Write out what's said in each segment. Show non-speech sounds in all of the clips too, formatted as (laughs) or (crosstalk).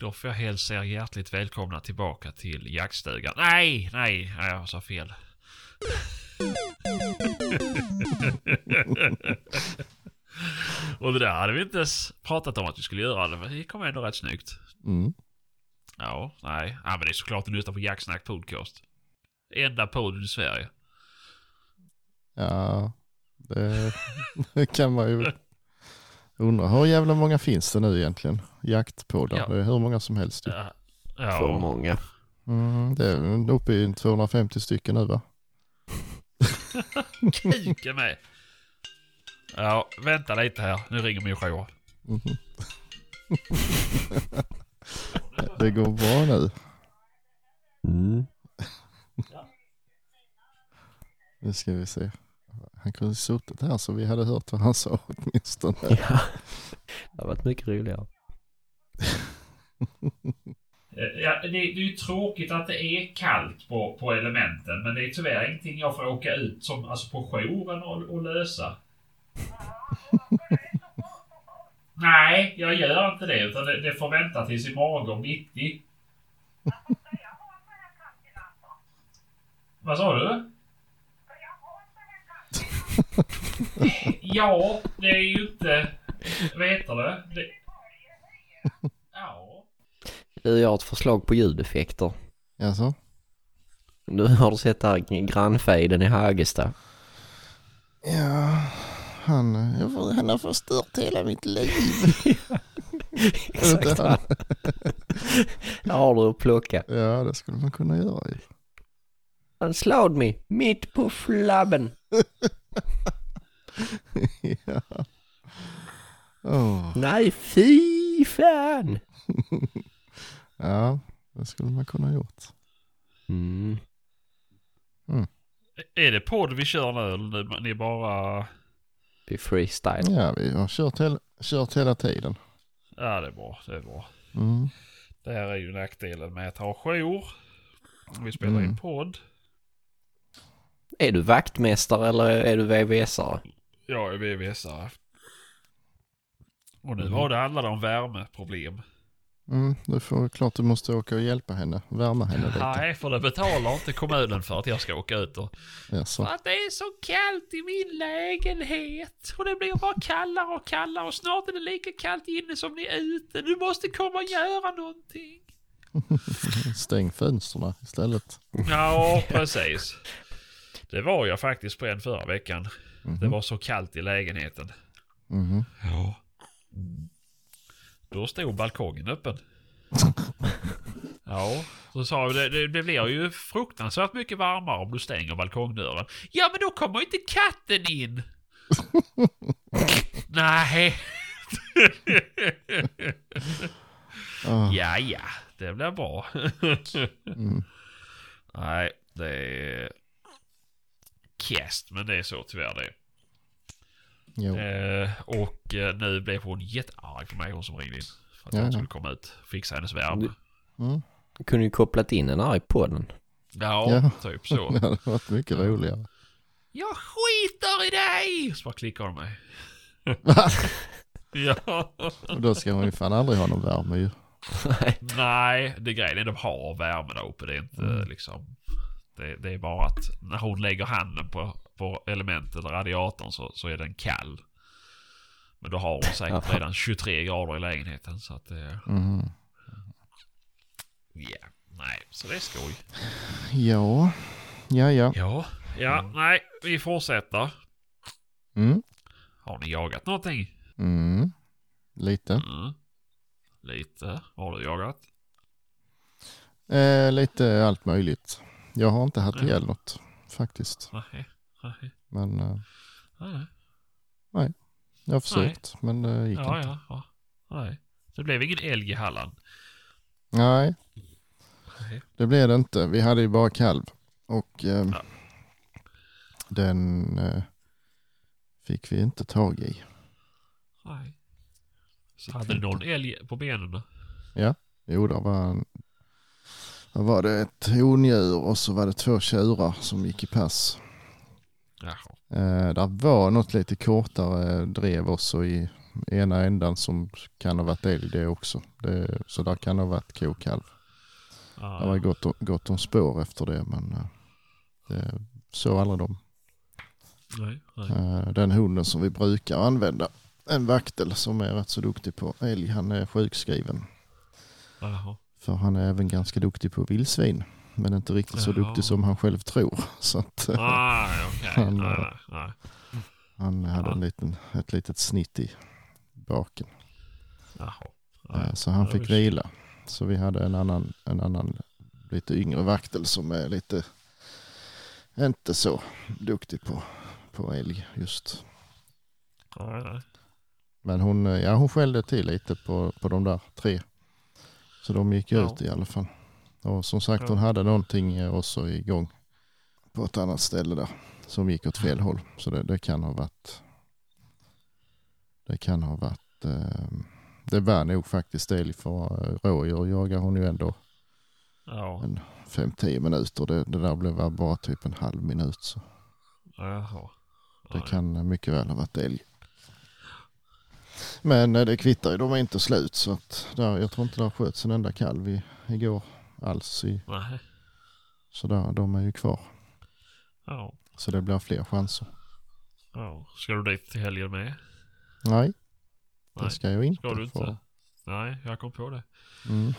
då får jag hälsa er hjärtligt välkomna tillbaka till jaktstugan. Nej, nej, jag sa fel. Och det där hade vi inte ens pratat om att vi skulle göra. Det kom ändå rätt snyggt. Mm. Ja, nej. Ja, men det är såklart att lyssnar på Jacksnack Podcast. Enda podden i Sverige. Ja, det, det (laughs) kan man ju undra. Hur jävla många finns det nu egentligen? Jaktpoddar. Ja. Det är hur många som helst. ju. Ja. För ja. många. Mm, det är uppe i 250 stycken nu va? (laughs) Kuken med. Ja, vänta lite här. Nu ringer min jour. Mhm. (laughs) det går bra nu. Mm. Nu ska vi se. Han kunde suttit här så vi hade hört vad han (laughs) sa åtminstone. Ja. Det har varit mycket roligare. Eh, Ja, det, det är ju tråkigt att det är kallt på, på elementen, men det är tyvärr ingenting jag får åka ut som, alltså på jouren och, och lösa. (laughs) Nej, jag gör inte det, utan det, det får vänta tills imorgon bitti. (laughs) Vad sa du? (laughs) Ja, det är ju inte... Vet du det? det... Ja. Du, jag har ett förslag på ljudeffekter. Alltså? Nu har du sett där grannfejden i Hagesta. Ja, han, han har förstört hela mitt liv. (laughs) Exakt. han. (laughs) Där har du att plocka. Ja, det skulle man kunna göra ju. Han slog mig mitt på flabben. Ja. Åh, Nej, fy fan! (laughs) ja, det skulle man kunna gjort. Mm. Är det podd vi kör nu eller ni- ni bara... Det är freestyle. Ja, vi har kört, hela, kört hela tiden. Ja det är bra, det är bra. Mm. Det här är ju nackdelen med att ha jour. Vi spelar Mm. in podd. Är du vaktmästare eller är du VVS-are? Jag är VVS-are. Och nu Mm. var det handlade om värmeproblem. Mm, du får klart du måste åka och hjälpa henne, värma henne lite. Nej, för det betalar inte kommunen för att jag ska åka ut och... Jaså? För att det är så kallt i min lägenhet. Och det blir bara kallare och kallare och snart är det lika kallt inne som ni är ute. Du måste komma och göra någonting. (laughs) Stäng fönsterna istället. Ja, precis. Det var jag faktiskt på en förra veckan. Mhm. Det var så kallt i lägenheten. Mhm. Ja. Då stod balkongen öppen. (laughs) Ja, så sa vi det, det, det blir ju fruktansvärt mycket varmare om du stänger balkongdörren. Ja, men då kommer inte katten in. (laughs) Nej. Ah, ja, ja, det blir bra. mm. Nej, det är kast, men det är så tyvärr det. Jo. Eh, och eh, nu blev hon jättearg på mig, hon som ringde in. För att Ja, jag ja. skulle komma ut och fixa hennes värme. Mm. Du kunde ju kopplat in en arg på den. Ja, Ja. typ så. (laughs) Det hade varit mycket roligare. Jag skiter i dig! Så bara klickar hon mig. (laughs) ja. Och då ska man ju fan aldrig ha någon värme ju. (laughs) Nej. Nej, det grejen är de har värme där uppe. Det är inte Mm. liksom... Det, det är bara att när hon lägger handen på, på elementet eller radiatorn så, så är den kall. Men då har hon säkert redan 23 grader i lägenheten så att det... Mhm. Ja, nej, så det är skoj. Ja, ja, ja. Ja, ja, nej, vi fortsätter. Mm. Har ni jagat någonting? Mm. Lite. Mm. Lite. Vad har du jagat? Eh, lite allt möjligt. Jag har inte haft ihjäl något faktiskt. Nej, nej, Men eh, nej. jag har försökt. Men det gick Ja, inte. ja, ja. Nej. Det blev ingen älg i Halland. Nej, Nej. det blev det inte. Vi hade ju bara kalv. Och eh, Ja. den eh, fick vi inte tag i. Nej. Så hade du någon älg på benen då? Jo, där var, en, där var det ett hondjur och så var det två tjurar som gick i pass. Jaha. Eh, där var något lite kortare drev också i ena ändan som kan ha varit älg det också. Det, så där kan ha varit kokalv. Det var gott, om- gott om spår efter det men eh, det såg aldrig dem. nej, nej. Eh, Den hunden som vi brukar använda, en vaktel som är rätt så duktig på älg, han är sjukskriven. Jaha. För han är även ganska duktig på vildsvin. Men inte riktigt så duktig som han själv tror. (laughs) Så att eh, Nej, okej. Han, Nej, eh, nej, nej. han hade en liten, ett litet snitt i baken. Eh. Så han fick vila. Så vi hade en annan, en annan lite yngre vaktel som är lite, inte så duktig på, på älg just. Men hon, ja, hon skällde till lite på, på de där tre. Så de gick Ja. ut i alla fall. Och som sagt Ja. hon hade någonting eh, också igång på ett annat ställe där. Som gick åt fel håll. Så det, det kan ha varit. Det kan ha varit. Eh, det var nog faktiskt älg för eh, rådjur jagar hon ju ändå Ja. 5-10 minuter. Det, det där blev bara typ en halv minut. Så Jaha. det kan mycket väl ha varit älg. Men eh, det kvittar ju, de är inte slut så att där, jag tror inte det sköts en enda kalv i, igår alls. I, Nej. så där, de är ju kvar. Ja. Så det blir fler chanser. Ja. Ska du dit till helgen med? Nej, det Nej. ska jag inte. Ska du inte? få. Nej, jag kom på det. Mm.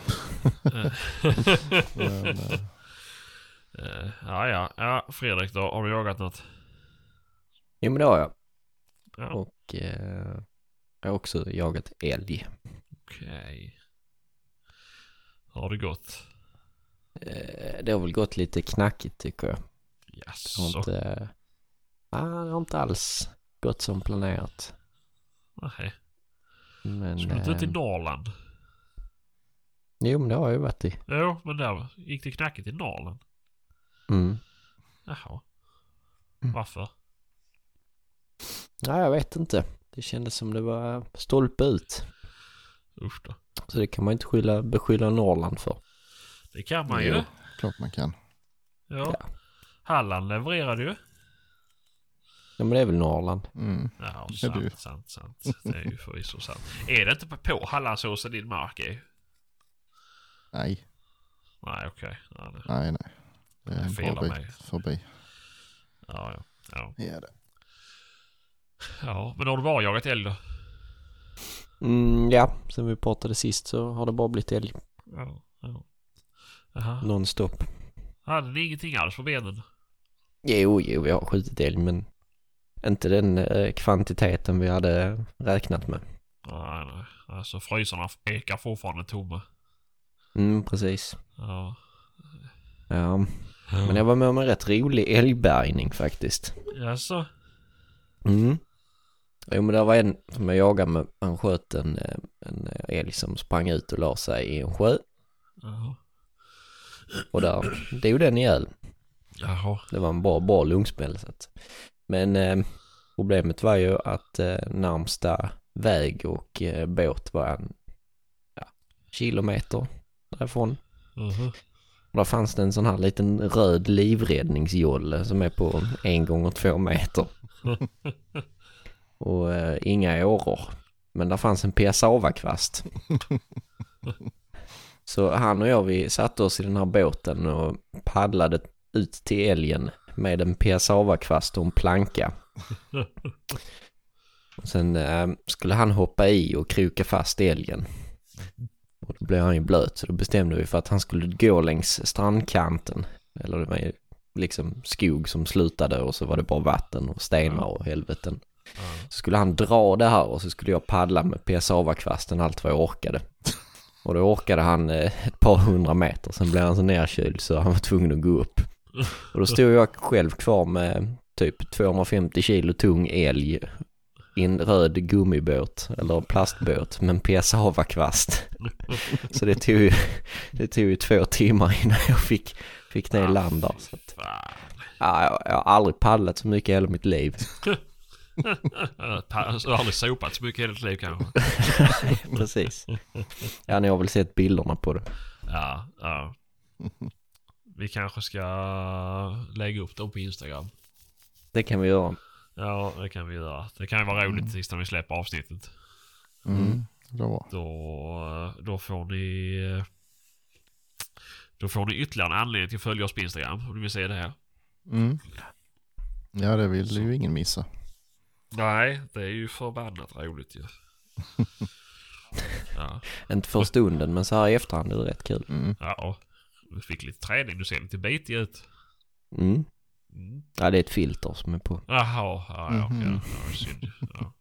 (laughs) (laughs) Men, eh, Eh, ja, ja. Ja, Fredrik då. Har du jagat något? Jo men det har jag. Ja, Och eh, jag har också jagat älg. okej. Har det gått? Eh, det har väl gått lite knackigt tycker jag. Jaså? inte, ah, det har inte alls gått som planerat. Nej. Men, Skulle du inte till eh, Norrland? jo men det har jag ju varit i. Jo, men där gick det knackigt i Norrland. Mm. Jaha. Mm. Varför? Nej jag vet inte. Det kändes som det var stolpe ut. Usch då. Så det kan man inte skylla, beskylla Norrland för. Det kan man Jo. ju. klart man kan. Ja. Ja. Halland levererade ju. Ja men det är väl Norrland. Mm. Ja, Det är du. sant, sant, sant. Det är ju förvisso sant. Är det inte på, på Hallandsåsen din mark är? Nej, Nej, okej. Ja, det- nej, nej. Det är en bra mig. bit förbi. ja, ja. Ja. Ja, det. Ja, men har du bara jagat älg då? Mm, ja, sen vi pratade sist så har det bara blivit älg Ja. ja. Nonstop. Hade ni ingenting alls på benen? Jo, jo, vi har skjutit älg men inte den eh, kvantiteten vi hade räknat med. Nej, nej. Alltså frysarna ekar fortfarande tomma. Mm, precis. Ja. Ja, men jag var med om en rätt rolig älgbärgning faktiskt. Jaså? Mm. Jo men det var en som jag jagade med, han sköt en, eh, en älg som sprang ut och la sig i en sjö Jaha. och där dog den ihjäl. Jaha. Det var en bra, bra lungsmäll så att. Men eh, problemet var ju att eh, närmsta väg och eh, båt var en ja, kilometer därifrån. Mhm. Och där fanns det en sån här liten röd livräddningsjolle som är på en gånger två meter. (laughs) Och eh, inga åror. Men där fanns en piassavakvast. (laughs) Så han och jag vi satte oss i den här båten och paddlade ut till älgen med en piassavakvast och en planka. Och sen eh, skulle han hoppa i och kroka fast älgen. Och då blev han ju blöt så då bestämde vi för att han skulle gå längs strandkanten. Eller det var ju liksom skog som slutade och så var det bara vatten och stenar och helveten. Så skulle han dra det här och så skulle jag paddla med PSA-kvasten allt vad jag orkade. (laughs) Och då orkade han eh, ett par hundra meter, sen blev han så nerkyld så han var tvungen att gå upp. Och då stod jag själv kvar med typ 250 kilo tung älg i en röd gummibåt, eller plastbåt, med en PSA-kvast. (laughs) Så det tog ju, det tog ju två timmar innan jag fick, fick ner land där. Så att, Fan. ja, jag, jag har aldrig paddlat så mycket i hela mitt liv. (laughs) (laughs) Du har aldrig sopat så mycket i hela ditt liv kanske? (laughs) Precis. Ja, ni har väl sett bilderna på det. Ja, ja. Vi kanske ska lägga upp dem på Instagram. Det kan vi göra. Ja, det kan vi göra. Det kan ju vara roligt Mm. tills när vi släpper avsnittet. Mm. Det var. Då, då får ni... Då får ni ytterligare en anledning till att följa oss på Instagram om ni vill se det här. Mm. Ja, det vill ju ingen missa. Nej, det är ju förbannat roligt ju. ja, (laughs) Inte för stunden men så här i efterhand är det rätt kul. Mm. ja. Vi fick lite träning, du ser lite bitig ut. Mm. Mm. Ja det är ett filter som är på. Jaha, ja, ja, Mhm. ja, ja, synd. Ja.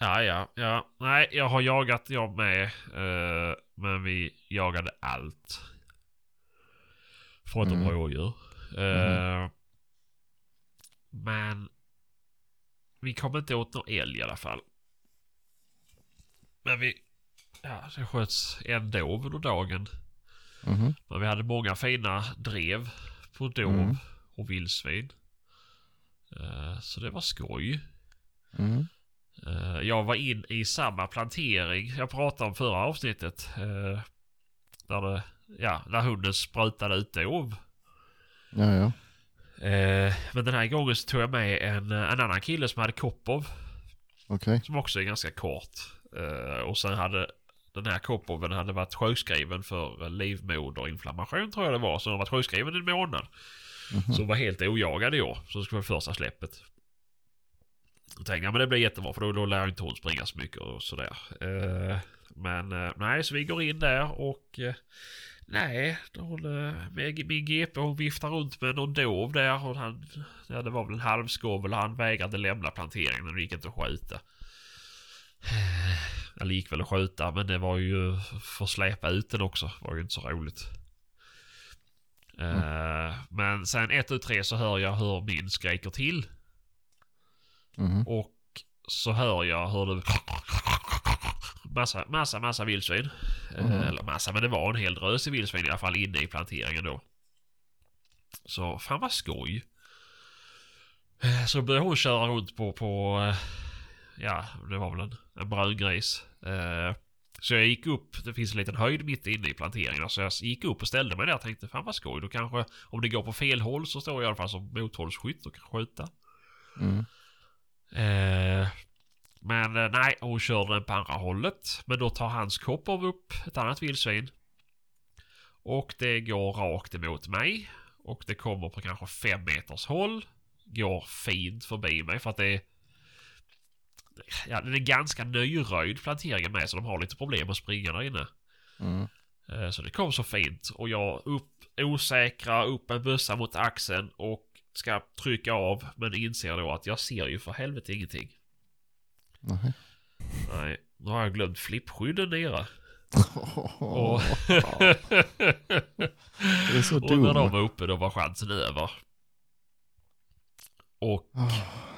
Ja, ja, ja. Nej, jag har jagat jag med. eh, men vi jagade allt. Förutom Mm. rådjur. Eh, Men vi kom inte åt någon älg i alla fall. Men vi... Ja, det sköts en dov under dagen. Mhm. Men vi hade många fina drev på dov Mm. och vildsvin. Eh, Så det var skoj. Mm. Eh, Jag var in i samma plantering jag pratade om förra avsnittet. eh, Där, det, ja, där hunden sprutade ut dov. Ja, ja. Eh, Men den här gången så tog jag med en, en annan kille som hade Kopov. Okej. Som också är ganska kort. Eh, Och sen hade den här Kopoven hade varit sjukskriven för livmoderinflammation tror jag det var. Så den har varit sjukskriven i en månad. Mhm. Så var helt ojagad i år. Så det skulle vara första släppet. Då tänkte jag men det blir jättebra för då, då lär inte hon springa så mycket och sådär. Eh, men eh, nej, så vi går in där och eh, nej, hon, min GP hon viftar runt med någon dov där och han, ja, det var väl en halvskovel och han vägrade lämna planteringen det gick inte att skjuta. Eller gick väl att skjuta men det var ju för att släpa ut den också. Det var ju inte så roligt. Eh, men sen ett ut tre så hör jag hur min skriker till. Mhm. Och så hör jag hur det... Massa, massa, massa vildsvin. Mhm. Eller massa, men det var en hel drös i vildsvin i alla fall inne i planteringen då. Så fan vad skoj. Eh, Så började hon köra runt på, på eh, ja, det var väl en, en brödgris. Eh, Så jag gick upp, det finns en liten höjd mitt inne i planteringen. Så jag gick upp och ställde mig där och tänkte fan vad skoj. Då kanske, om det går på fel håll så står jag i alla fall som mothållsskytt och kan skjuta. Mm. Eh, men eh, nej, hon körde den på andra hållet. Men då tar hans Kopov upp ett annat vildsvin. Och det går rakt emot mig. Och det kommer på kanske fem meters håll. Går fint förbi mig för att det är... Ja, den är ganska nyröjd planteringen med så de har lite problem att springa där inne. Mm. Eh, Så det kom så fint och jag upp osäkra, upp en bössa mot axeln och ska trycka av men inser då att jag ser ju för helvete ingenting. Nej. Nej, nu har jag glömt flippskydden nere. (laughs) Och, Det är så och när de var uppe då var chansen över. Och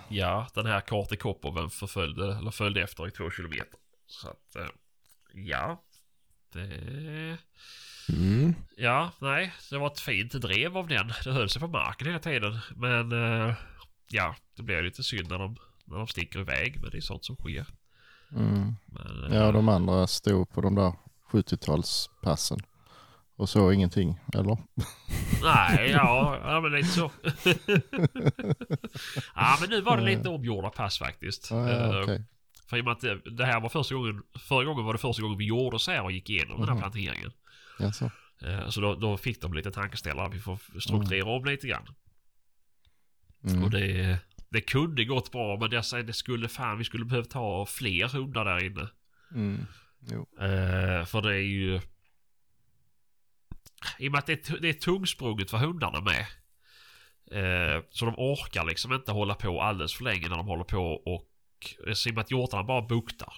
ja, den här Karte Kopoven förföljde, eller följde efter i två kilometer. Så att, eh, ja. Det... Mm. Ja, nej, det var ett fint drev av den. Det höll sig på marken hela tiden. Men eh, ja, det blev lite synd när de, när de sticker iväg. Men det är sånt som sker. Mm. Men, eh, Ja, de andra stod på de där 70-talspassen och såg ingenting, eller? (laughs) Nej, ja, ja men lite så. (laughs) ja, men nu var det lite omgjorda pass faktiskt. Ja, ja, Eh, okej. För i och med att det, här var första gången, förra gången var det första gången vi gjorde så här och gick igenom den här Mhm. planteringen. Jaså? Eh, Så då, då fick de lite tankeställare. Vi får strukturera om lite grann. Mm. Och det, det kunde gått bra men jag säger det skulle fan, vi skulle behövt ha fler hundar där inne. Mm. Eh, för det är ju... I och med att det är, det är tungsprunget för hundarna med. Eh, så de orkar liksom inte hålla på alldeles för länge när de håller på och... I och med att hjortarna bara buktar.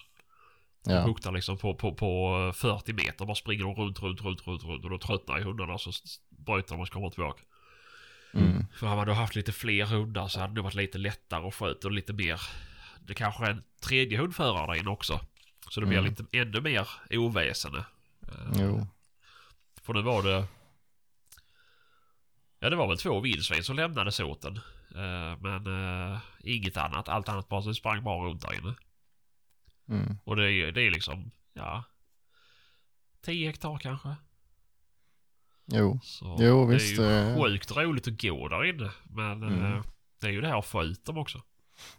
Ja. Buktar liksom på, på, på 40 meter. Bara springer de runt, runt, runt, runt, runt. Och då tröttnar ju hundarna så bryter de och så kommer de tillbaka. Mm. För hade då haft lite fler hundar så hade det varit lite lättare att sköta och lite mer... Det kanske är en tredje hundförare där inne också. Så det blir Mm. lite ännu mer oväsende. Eh, Jo. För nu var det... Ja det var väl två vildsvin som lämnades åt den. Eh, Men eh, inget annat. Allt annat bara sprang bara runt där inne. Mm. Och det är, det är liksom, ja... 10 hektar kanske. Jo. Så Jo, det visst, är ju eh. sjukt roligt att gå där inne. Men Mm. eh, det är ju det här att få ut dem också.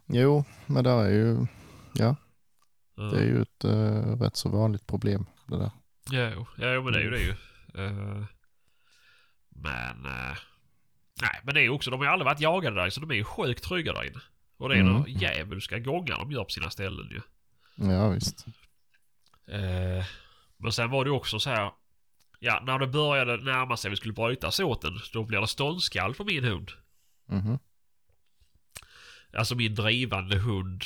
Jo, men där är ju... Ja. Det är ju ett uh, rätt så vanligt problem det där. Jo, ja, men det är ju det ju. Uh, men... Uh, nej, men det är ju också, de har ju aldrig varit jagade där så de är ju sjukt trygga där inne. Och det är mm. djävulska gångar de gör på sina ställen ju. Ja, visst. Uh, men sen var det ju också så här. Ja, när det började närma sig vi skulle bryta såten, då blir det ståndskall på min hund. Mhm. Alltså min drivande hund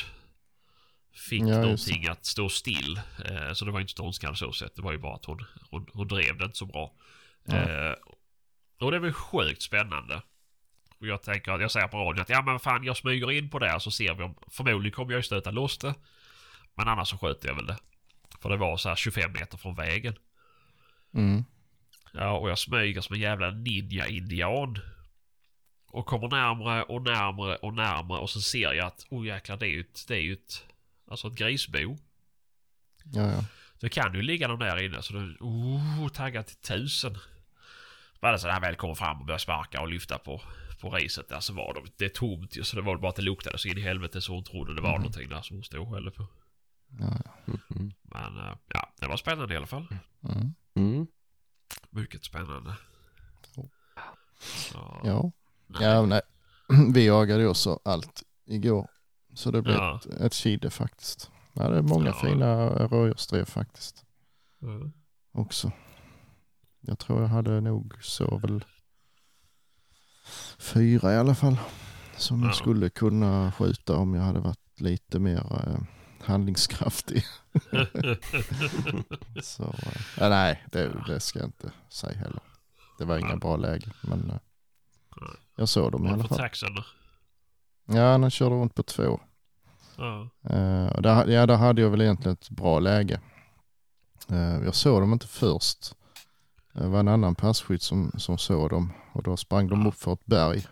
fick ja, någonting att stå still. Eh, så det var inte ståndskall så sett. Det var ju bara att hon, hon, hon drev det inte så bra. Eh, och det väl sjukt spännande. Och jag tänker att jag säger på radion att ja men fan jag smyger in på det så ser vi om förmodligen kommer jag ju stöta loss det. Men annars så sköter jag väl det. För det var så här 25 meter från vägen. Mm. Ja och jag smyger som en jävla ninja-indian. Och kommer närmre och närmre och närmre och så ser jag att oh jäklar det är ju ett, det är ju ett, alltså ett grisbo. Ja, ja. Det kan ju ligga någon där inne så då, oh, taggad till tusen. Bara så när han väl kommer fram och börjar sparka och lyfta på, på riset där så var de, det är tomt ju så det var bara att det luktade så in i helvete så hon trodde det var mm. någonting där som hon stod och på. Ja, ja. Mm. Men eh, ja, det var spännande i alla fall. Mm. Mm. Mycket spännande. Så, ja. Nej. Ja, nej. (clears throat) Vi jagade ju också allt igår. Så det blev ja. ett, ett kide faktiskt. Ja, det är många ja. fina rådjursdrev faktiskt. Mm. Också. Jag tror jag hade nog så väl fyra i alla fall. Som ja. jag skulle kunna skjuta om jag hade varit lite mer eh, handlingskraftig. (laughs) så, ja, nej, det, det, ska jag inte säga heller. Det var inga bra läge, men eh, jag såg dem i alla fall. taxen då? Ja, han körde runt på två. Ja. Uh, där, ja, där hade jag väl egentligen ett bra läge. Uh, jag såg dem inte först. Det var en annan passkytt som, som såg dem och då sprang de upp för ett berg.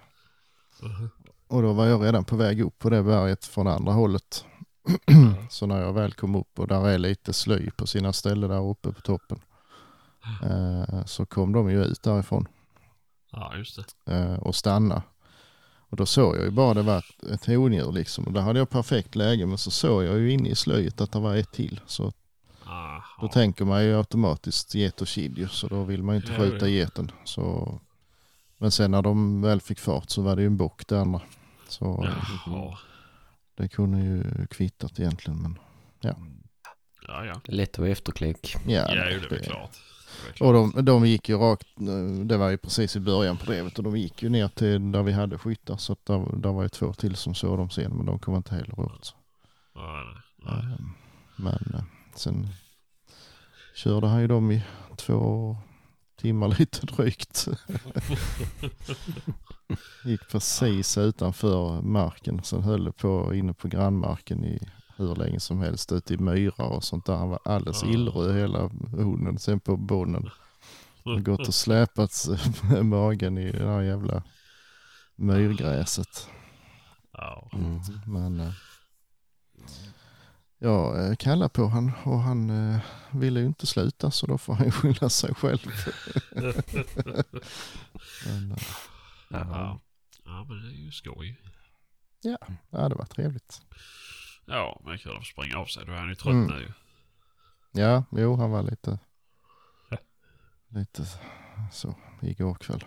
Uh-huh. Och då var jag redan på väg upp på det berget från andra hållet. (clears throat) så när jag väl kom upp och där är lite slöj på sina ställen där uppe på toppen. Uh, så kom de ju ut därifrån. Ja, just det. Uh, och stanna. Och då såg jag ju bara det var ett hondjur liksom. Och där hade jag perfekt läge men så såg jag ju inne i slöjet att det var ett till. Så Aha. då tänker man ju automatiskt get och kid så då vill man ju inte ja, skjuta geten. Så... Men sen när de väl fick fart så var det ju en bock det andra. Så ja. Det kunde ju kvittat egentligen men ja. Ja, ja. Lätt att vara efterklok. Ja, ja det är väl klart. Och de, de gick ju rakt, det var ju precis i början på drevet och de gick ju ner till där vi hade skyttar så att där, där var ju två till som såg dem sen men de kom inte heller åt. Nej, nej. Ehm, men eh, sen körde han ju dem i två timmar (laughs) lite drygt. (laughs) gick precis utanför marken, sen höll på inne på grannmarken i hur länge som helst ute i myrar och sånt där. Han var alldeles ja. illröd hela hunden. Sen på bonden. Och gått och släpat med (laughs) magen i det här jävla myrgräset. Mm. Men äh, jag äh, kallade på han och han äh, ville ju inte sluta så då får han skylla sig själv. (laughs) men, ja. ja men det är ju skoj. Ja, ja det var trevligt. Ja, men kul att springa av sig. Då är han ju trött Mm. nu ju. Ja, jo han var lite, lite så igår kväll.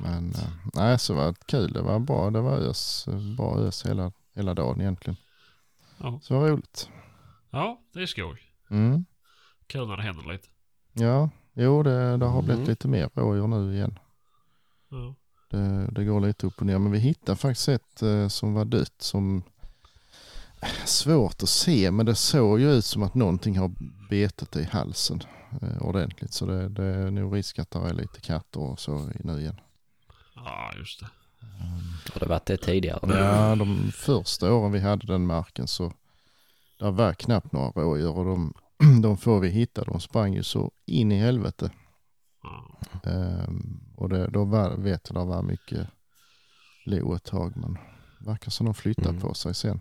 Men eh, nej, så var det kul. Det var bra. Det var ös, bra ös hela, hela dagen egentligen. Ja. Så det var roligt. Ja, det är skoj. Mm. Kul när det händer lite. Ja, jo det, det har blivit Mm. lite mer rådjur nu igen. Ja. Det, det går lite upp och ner. Men vi hittade faktiskt ett eh, som var dött som svårt att se men det såg ju ut som att någonting har betat i halsen eh, ordentligt. Så det, det är nog risk att det är lite katter och så i nu igen. Ja, just det. Har det varit det tidigare? Ja, de första åren vi hade den marken så där var knappt några rådjur och de, (clears throat) de få vi hittade de sprang ju så in i helvete. Ehm, och det, då vet jag det var mycket lo ett tag men det verkar som de flyttat Mm. på sig sen.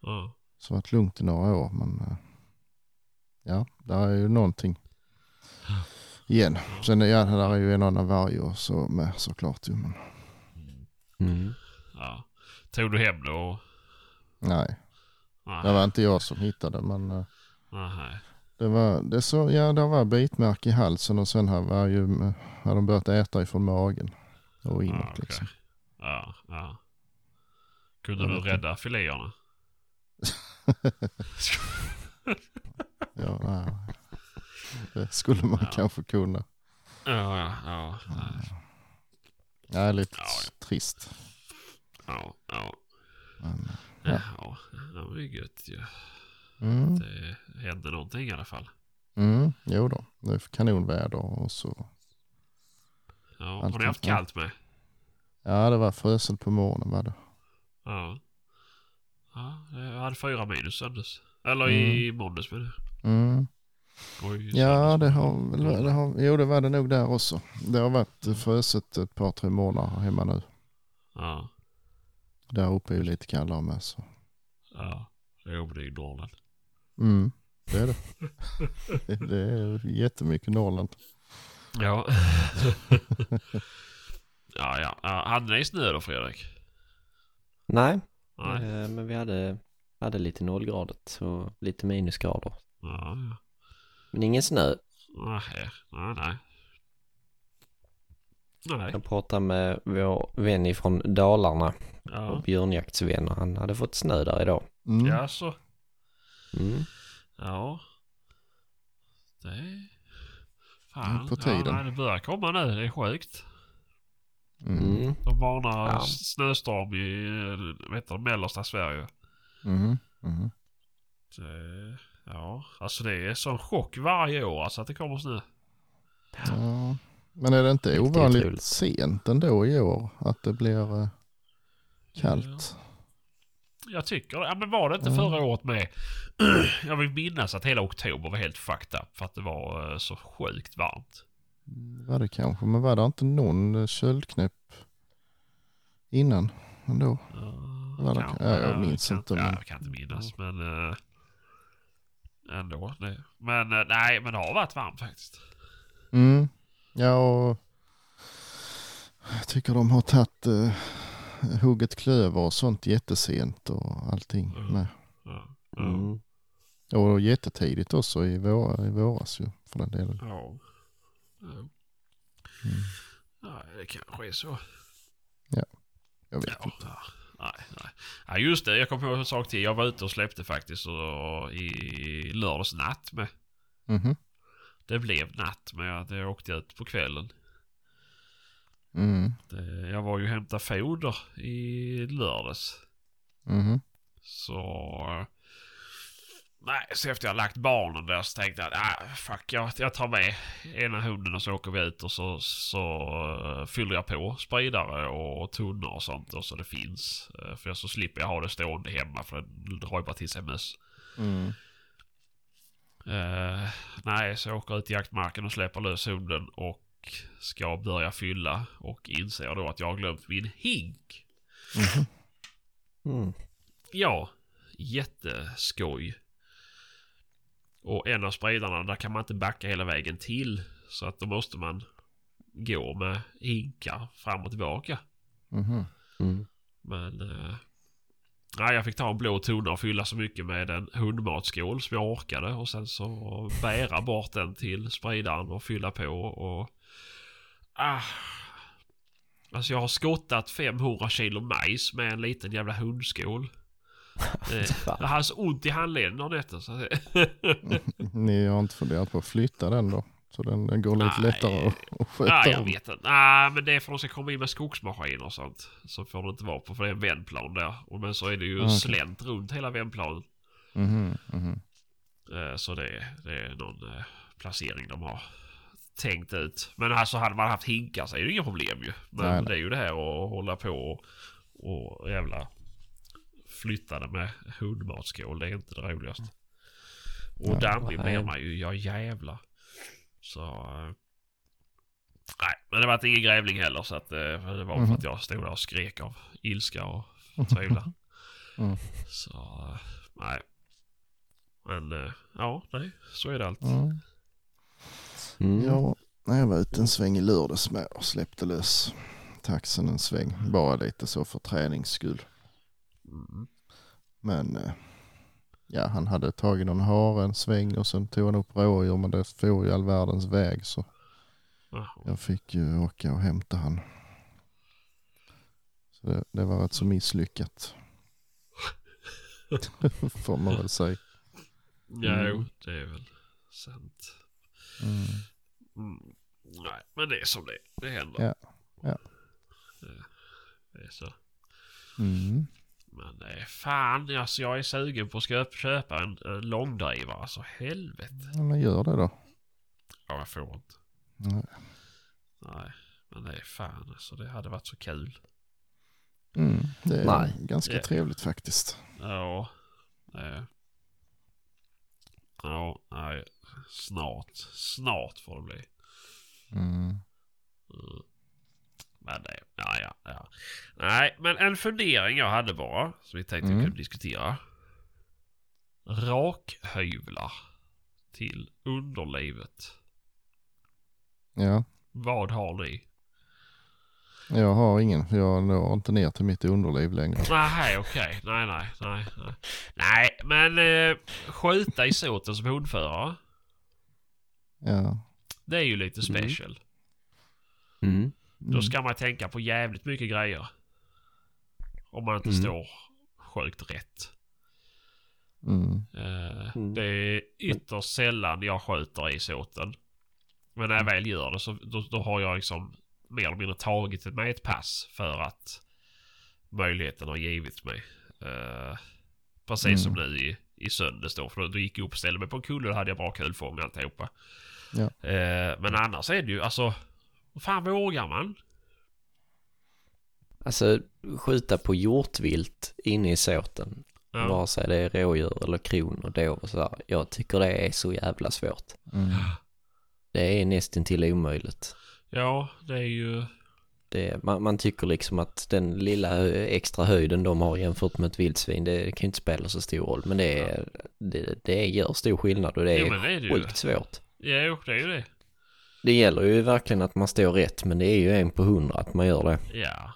Ja. Så det varit lugnt i några år men eh, ja, där är ju någonting igen. Sen ja, där är ju en annan varg och så med såklart ju men Mm. ja. Tog du hem då? nej. Nej. Det var inte jag som hittade men eh, Nej. Det var, det så, ja, det var bitmärke i halsen och sen har, var ju, har de börjat äta ifrån magen och inåt Ja, okej. liksom. Ja, ja. Kunde du vet inte. rädda filéerna? (laughs) Ja, nej. Det skulle man Ja. kanske kunna. Ja, ja, ja. Ja, lite Ja, trist. Ja, ja. Men, Ja, Ja. ja. det var ju gött ju. Mm, Det hände någonting i alla fall. mm, jo då, det är kanonväder och så. Ja, har ni haft kallt med? Ja, det var fruset på morgonen var det. Ja. Ja, jag hade fyra minus söndags. Eller i måndags med det. Mm. Ja, det har det har, jo det var det nog där också. Det har varit fruset ett par, tre månader hemma nu. Ja, Där uppe är ju lite kallare med så. ja. Jo, men det är ju Norrland. Mm, det är det. (laughs) det är jättemycket Norrland. Ja. (laughs) ja, ja. ja. Hade ni snö då, Fredrik? Nej, Nej. eh, men vi hade, hade lite nollgradigt och lite minusgrader. Ja, ja. Men ingen snö. Nej, nej, nej. Nej. Jag pratade med vår vän ifrån Dalarna, Ja. björnjaktsvän, och han hade fått snö där idag. Mm. Ja, så. Mm. Ja. Det är... Fan. på tiden. Ja, nej, det börjar komma nu. Det är sjukt. Mm. Mm. De varnar Ja. snöstorm i eh, vet du, mellersta Sverige. Mm. Mm. Det, ja, alltså det är sån chock varje år alltså att det kommer snö. Ja. Men är det inte ovanligt sent ändå i år att det blir eh, kallt? Jag tycker Ja men var det inte Mm. förra året med? (clears throat) Jag vill minnas att hela oktober var helt fucked up för att det var eh, så sjukt varmt. Var det kanske, men var det inte någon eh, köldknäpp innan ändå? Ja, Var det- kanske. ja, jag minns kan, inte, Ja, men- jag kan inte minnas men äh, ändå. Det. Men äh, nej, men det har varit varmt faktiskt. Mm. Ja, och jag tycker de har tagit eh, hugget klöver och sånt jättesent och allting Mm. med. Ja, ja, Mm. Och jättetidigt också i, vår, i våras ju för den delen. ja. ja. Mm. ja det kanske är så. Jag vet Ja, inte. ja, nej, nej. Ja, just det. Jag kom på en sak till. Jag var ute och släppte faktiskt och, i lördags natt med. Mhm. Det blev natt men jag, jag åkte ut på kvällen. Mm. Det, jag var ju och hämtade foder i lördags. Mhm. Så... Nej, så efter jag lagt barnen där så tänkte jag att ah, fuck, jag, jag tar med ena hunden och så åker vi ut och så, så eh, fyller jag på spridare och tunnor och sånt och så det finns. Eh, för så slipper jag ha det stående hemma för det drar ju bara till sig möss. Mm. Eh, nej, så jag åker ut i jaktmarken och släpper lös hunden och ska börja fylla och inser då att jag har glömt min hink. Mhm. Mm. Ja, jätteskoj. Och en av spridarna, där kan man inte backa hela vägen till. Så att då måste man gå med hinkar fram och tillbaka. Mhm. Mm. Men... Eh, nej, jag fick ta en blå tunna och fylla så mycket med en hundmatsskål som jag orkade. Och sen så bära bort den till spridaren och fylla på och... Ah, alltså jag har skottat 500 kilo majs med en liten jävla hundskål. (laughs) Eh, jag hade så ont i handleden av detta. Så (laughs) Ni har inte funderat på att flytta den då? Så den, den går lite Nej. lättare att, att sköta Nej, jag om. vet inte. Nej, men det är för att de ska komma in med skogsmaskiner och sånt. Så får det inte vara på, för det är en vändplan där. Och men så är det ju Ah, okej. slänt runt hela vändplanen. Mhm, mhm. Eh, Så det, det är någon eh, placering de har tänkt ut. Men alltså hade man haft hinkar så är det inga problem ju. Men Nej, nej. det är ju det här att hålla på och, och jävla flytta det med hundmatsskål. Det är inte det roligaste. Och dammig blir man ju, ja jävlar. Så... eh, Nej, men det var ingen grävling heller så att eh, det var för Mhm. att jag stod där och skrek av ilska och (laughs) förtvivlan. Mm. Så, eh, nej. Men ja, nej, så är det allt. Mm. Mm. Ja, när jag var ute en sväng i lördags med och släppte lös taxen en sväng. Bara lite så för tränings skull. Mm. Men eh, ja, han hade tagit någon hare en sväng och sen tog han upp rådjur men det får ju all världens väg så Ja. jag fick ju åka och hämta han. Så det, det var rätt så misslyckat. (laughs) Får man väl säga. Mm. jo, det är väl sant. Mm. Mm. Nej, men det är som det är. Det händer. Ja, ja. Det, det är så. Mm. Men det är fan, alltså jag är sugen på att köpa, köpa en, en långdrivare. Alltså helvete. Ja, men gör det då. Ja, jag får inte. Nej. Nej, men det är fan alltså. Det hade varit så kul. Mm. Det är Nej. ganska Ja. trevligt faktiskt. Ja. Ja, nej. Snart. Snart får det bli. Mm. Mm. Men det, ja, ja, ja. Nej, men en fundering jag hade bara. Som vi tänkte vi Mm. kunde diskutera. Rakhyvlar. Till underlivet. Ja, Vad har ni? jag har ingen. Jag når inte ner till mitt underliv längre. Nej, okej. Nej, nej, nej, nej. Nej, men eh, skjuta i såten som hundförare. Ja. Det är ju lite Mm. special. Mm. Då ska man tänka på jävligt mycket grejer. Om man inte Mm. står sjukt rätt. Mm. Mm. Det är ytterst sällan jag skjuter i såten. Men när jag väl gör det så då, då har jag liksom mer eller mindre tagit med ett pass för att möjligheten har givits mig. Eh, precis som Mm. nu i, i söndags då. För då, då gick jag upp och ställde mig på en kulle och då hade jag bra kulfång och alltihopa. Ja. Eh, men annars är det ju alltså... Fan vågar man? Alltså skjuta på hjortvilt inne i såten. Ja. Vare sig det är rådjur eller kron och dov och sådär. Jag tycker det är så jävla svårt. Mm. Det är nästan till omöjligt. ja, det är ju... Det, man, man tycker liksom att den lilla extra höjden de har jämfört med ett vildsvin, det kan ju inte spela så stor roll. Men det, är, det, det gör stor skillnad och det Jo, är det är det ju. sjukt svårt. Jo, det är ju det. Det gäller ju verkligen att man står rätt, men det är ju en på hundra att man gör det. Ja.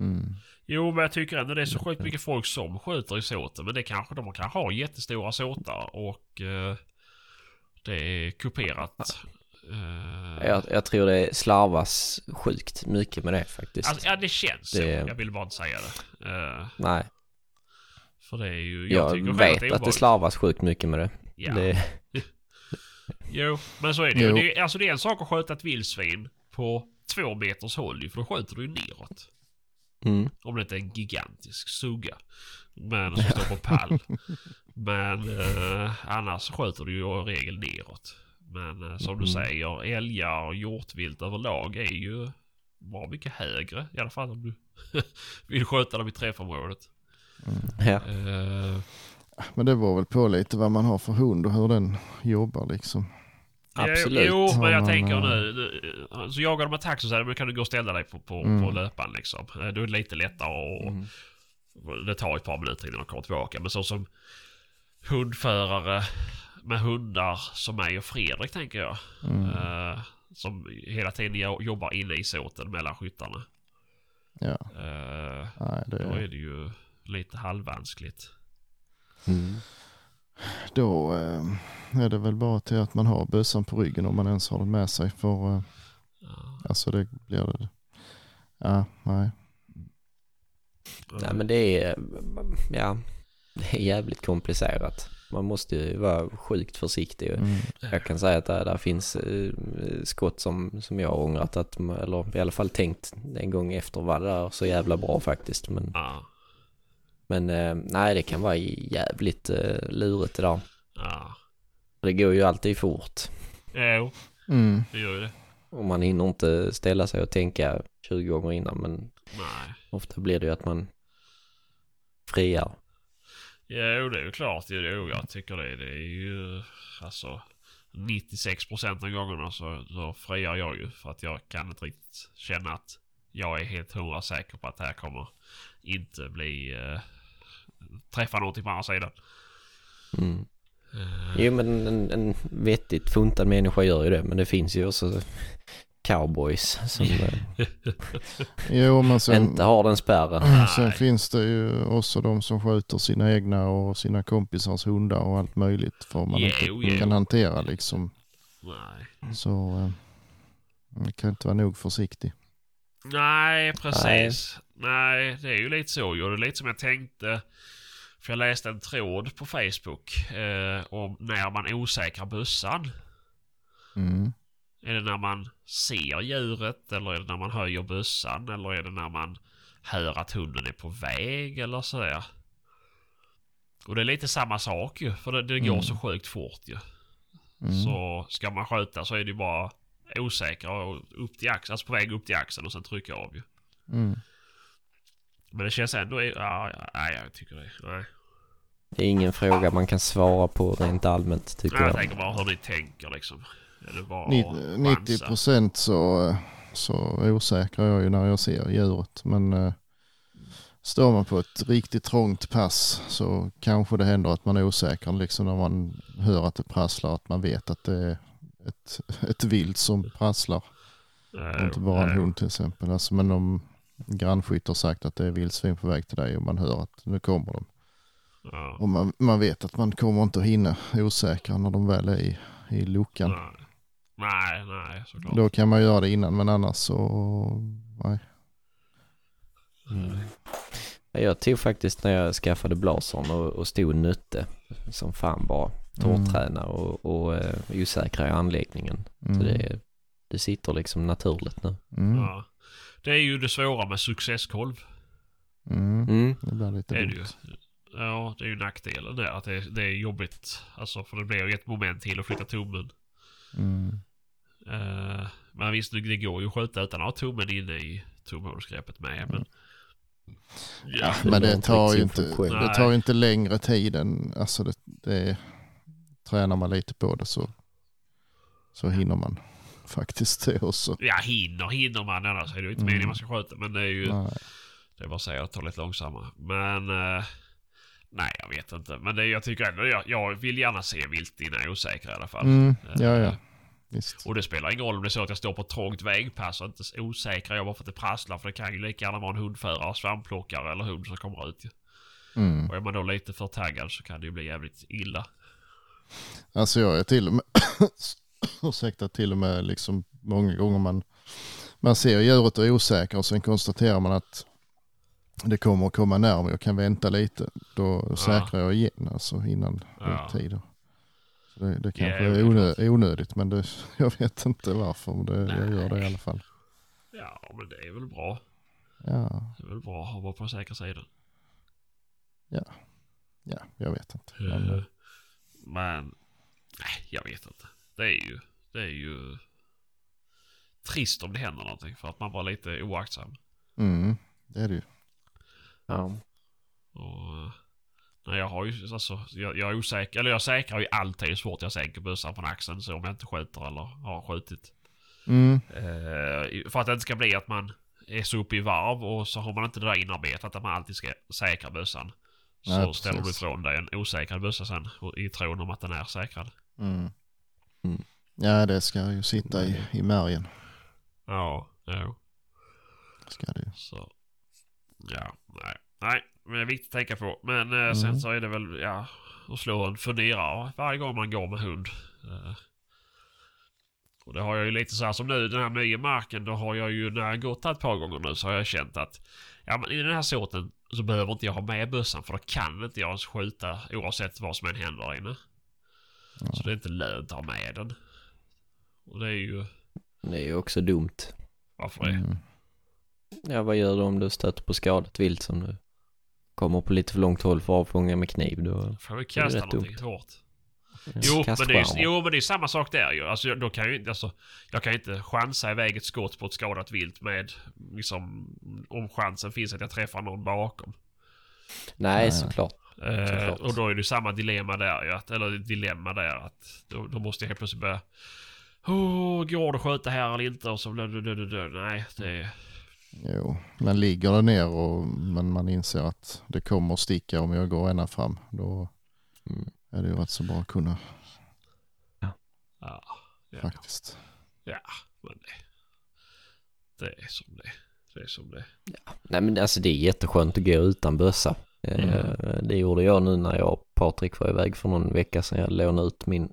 Mm. Jo, men jag tycker ändå det är så sjukt mycket folk som skjuter i såten. Men det kanske, de kanske har jättestora såtar och eh, det är kuperat. Eh, Jag, jag tror det slarvas sjukt mycket med det faktiskt. alltså, ja, det känns Det- så. Jag vill bara inte säga det. Eh, Nej, för det är ju... jag, själv vet att det slarvas sjukt mycket med det. Ja. det (laughs) Jo, men så är det ju. Det är, alltså det är en sak att skjuta ett vildsvin på två meters håll för då skjuter du ju neråt. mm, Om det inte är en gigantisk sugga. Men som står på pall. (laughs) Men eh, annars skjuter du ju i regel neråt. Men eh, som du Mm. säger, älgar och hjortvilt överlag är ju bra mycket högre. I alla fall om du (laughs) vill skjuta dem i träffområdet. ja. Eh, Men det var väl på lite vad man har för hund och hur den jobbar liksom. Absolut. Jo, men jag Ja, tänker men, nu. nu- Så jagar de med taxi så här, men kan du gå och ställa dig på, på, Mm. på löpan liksom. Eh, Då är det lite lättare och Mm. det tar ett par minuter innan de kommer tillbaka. Men så som hundförare med hundar som mig och Fredrik tänker jag. Mm. Eh, som hela tiden jo- jobbar inne i såten mellan skyttarna. Ja, Eh, nej, då det, är det ju lite halvvanskligt. Mm. då eh, är det väl bara till att man har bössan på ryggen om man ens har den med sig. För Ja. alltså det blir det. Ja, nej. Nej men det är, ja, är jävligt komplicerat. Man måste ju vara sjukt försiktig. Mm. Jag kan säga att där, där finns eh, skott som, som jag har ångrat att, man- eller i alla fall tänkt en gång efter var det där så jävla bra faktiskt. Men, Ja. men eh, nej det kan vara jävligt eh, lurigt det där. Ja. Det går ju alltid fort. Jo, Mm. det gör ju det. Och man hinner inte ställa sig och tänka 20 gånger innan men Nej. ofta blir det ju att man friar. Jo, det är ju klart. Jo, jag tycker det. Det är ju alltså 96% av gångerna så, så friar jag ju. För att jag kan inte riktigt känna att jag är helt hundra säker på att det här kommer inte bli... Eh, träffa någonting på andra sidan. Mm. Eh, Jo men en, en vettigt funtad människa gör ju det men det finns ju också cowboys som (laughs) eh, Jo, men sen, inte har den spärren. sen Nej. finns det ju också de som skjuter sina egna och sina kompisars hundar och allt möjligt för man Jo, inte jo. kan hantera liksom. Nej. Så eh, man kan inte vara nog försiktig. Nej, precis. Nej. det är ju lite så ju. Det är lite som jag tänkte. För jag läste en tråd på Facebook eh, om när man osäkrar bössan. Mm. Är det när man ser djuret eller är det när man höjer bössan eller är det när man hör att hunden är på väg eller sådär. Och det är lite samma sak ju. För det, det går Mm. så sjukt fort ju. Mm. Så ska man skjuta så är det ju bara osäkra och upp till axeln. Alltså på väg upp till axeln och sen trycka av ju. Mm. Men det känns ändå... Ja, ja, nej, jag tycker det. Nej. Det är ingen fråga man kan svara på rent allmänt tycker jag jag. tänker bara hur ni tänker liksom. Är det bara Ni- att 90 chansa? procent så, så osäkrar jag ju när jag ser djuret. Men eh, står man på ett riktigt trångt pass så kanske det händer att man är osäker liksom när man hör att det prasslar. Att man vet att det är ett, (laughs) ett vilt som prasslar. Nej, inte bara en nej. hund till exempel. Alltså, men om grannskytt har sagt att det är vildsvin på väg till dig och man hör att nu kommer de. Ja. Och man, man vet att man kommer inte att hinna osäkra när de väl är i, i luckan. Nej. Nej, nej, såklart. Då kan man göra det innan men annars så nej. Mm. Jag tog faktiskt när jag skaffade blasern och, och stod nötte som fan bara. Torrträna och, och uh, osäkra i anläggningen. Mm. Så det, det sitter liksom naturligt nu. Mm. Ja. Det är ju det svåra med successkolv. Mm. Mm. Det blir lite Det är det ju. Ja, det är ju nackdelen där. Att det, det är jobbigt. Alltså, för det blir ju ett moment till att flytta tummen. Mm. Eh, men visst, det går ju att skjuta utan att ha tummen inne i tumhålsgreppet med. Men... Ja, Ja, det men det tar, ju inte, det tar ju inte längre tid än, alltså det, det tränar man lite på det så, så hinner man faktiskt det också. ja hinner, hinner man. Annars är det ju inte Mm. meningen man ska skjuta. Men det är ju... Nej. Det är bara att säga att ta lite långsammare. Men... eh, nej, jag vet inte. Men det, jag tycker ändå... Jag, jag vill gärna se vilt innan jag är osäker i alla fall. Mm, ja, Eh, ja. Visst. Och det spelar ingen roll om det är så att jag står på ett trångt vägpass och inte osäker jag bara för att det prasslar. För det kan ju lika gärna vara en hundförare, svampplockare eller hund som kommer ut. Mm. Och är man då lite för taggad så kan det ju bli jävligt illa. Alltså jag är till och med, (coughs) ursäkta, till och med liksom många gånger man, man ser djuret och är osäker och sen konstaterar man att det kommer att komma närmare och kan vänta lite. Då säkrar jag igen alltså innan Ja. Så det, det kanske Ja, är onö, onödigt men det, (laughs) jag vet inte varför. Men det, jag gör det i alla fall. Ja, men det är väl bra. Ja, Det är väl bra att vara på säkra sidan. ja, jag vet inte. Men, Eh, Men, nej, jag vet inte. Det är ju, det är ju trist om det händer någonting för att man var lite oaktsam. mm, det är det ju. Ja. Och, eh, nej, jag har ju, alltså, jag, jag är osäker, eller jag säkrar ju alltid så fort jag sänker bössan från axeln så om jag inte skjuter eller har skjutit. Mm, Eh, för att det inte ska bli att man är så uppe i varv och så har man inte det där inarbetat att man alltid ska säkra bössan. Så Nej, ställer du ifrån dig en osäkrad bössa sen i tron om att den är säkrad. mm. Mm. Ja, det ska ju sitta i, i märgen. Ja, jo. Ska det ju. Så. Ja, nej. Nej, men det är viktigt att tänka på. Men eh, sen Mm. så är det väl, ja, att slå en funderare varje gång man går med hund. Eh, och det har jag ju lite så här som nu, den här nya marken, då har jag ju när jag gått ett par gånger nu så har jag känt att ja men i den här sorten så behöver inte jag ha med bössan för då kan inte jag ens skjuta oavsett vad som än händer där inne. Ja. Så det är inte lönt att ha med den. Och det är ju, Det är ju också dumt. varför det? Mm. Ja, vad gör du om du stöter på skadat vilt som du kommer på lite för långt håll för att avfånga med kniv? Då Får vi är kasta någonting hårt. Jo men, det är, jo men det är samma sak där ju. Alltså, då kan jag, alltså, jag kan ju inte chansa iväg ett skott på ett skadat vilt med liksom om chansen finns att jag träffar någon bakom. Nej, Nej. såklart. Eh, Såklart. och då är det ju samma dilemma där ju. Att, eller dilemma där att då, då måste jag helt plötsligt börja Oh, går det att skjuta här eller inte? Och så. Nej, det... Jo, men ligger det ner och men man inser att det kommer att sticka om jag går ända fram. Då Mm. är det ju rätt så bra att kunna Ja, ja, faktiskt. ja men det... Det är som det Det är som det Nej men alltså det är jätteskönt att gå utan bössa. Eh, Mm. Det gjorde jag nu när jag och Patrik var iväg för någon vecka sedan. Jag lånade ut min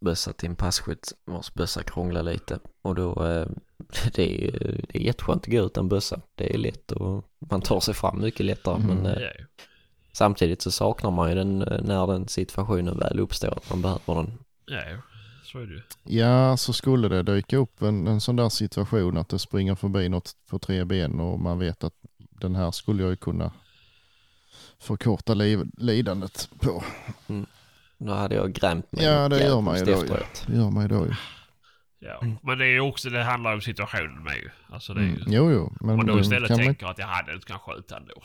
bössa till en passkytt vars bössa krånglade lite. Och då, eh, (laughs) det är, det är jätteskönt att gå utan bössa. Det är lätt och man tar sig fram mycket lättare. Mm. Men eh, samtidigt så saknar man ju den eh, när den situationen väl uppstår att man behöver den. Ja, så är det ju Ja, så skulle det dyka upp en, en sån där situation att det springer förbi något på tre ben och man vet att den här skulle jag ju kunna förkorta liv, lidandet på. Då hade jag grämt mig. Ja, det gör man ju då. Det gör man ju då ju. Ja, men det är ju också, det handlar om situationen med ju. Alltså det är ju, Mm. Jo, jo. Men man då istället kan man, tänker att jag hade inte kan skjuta ändå.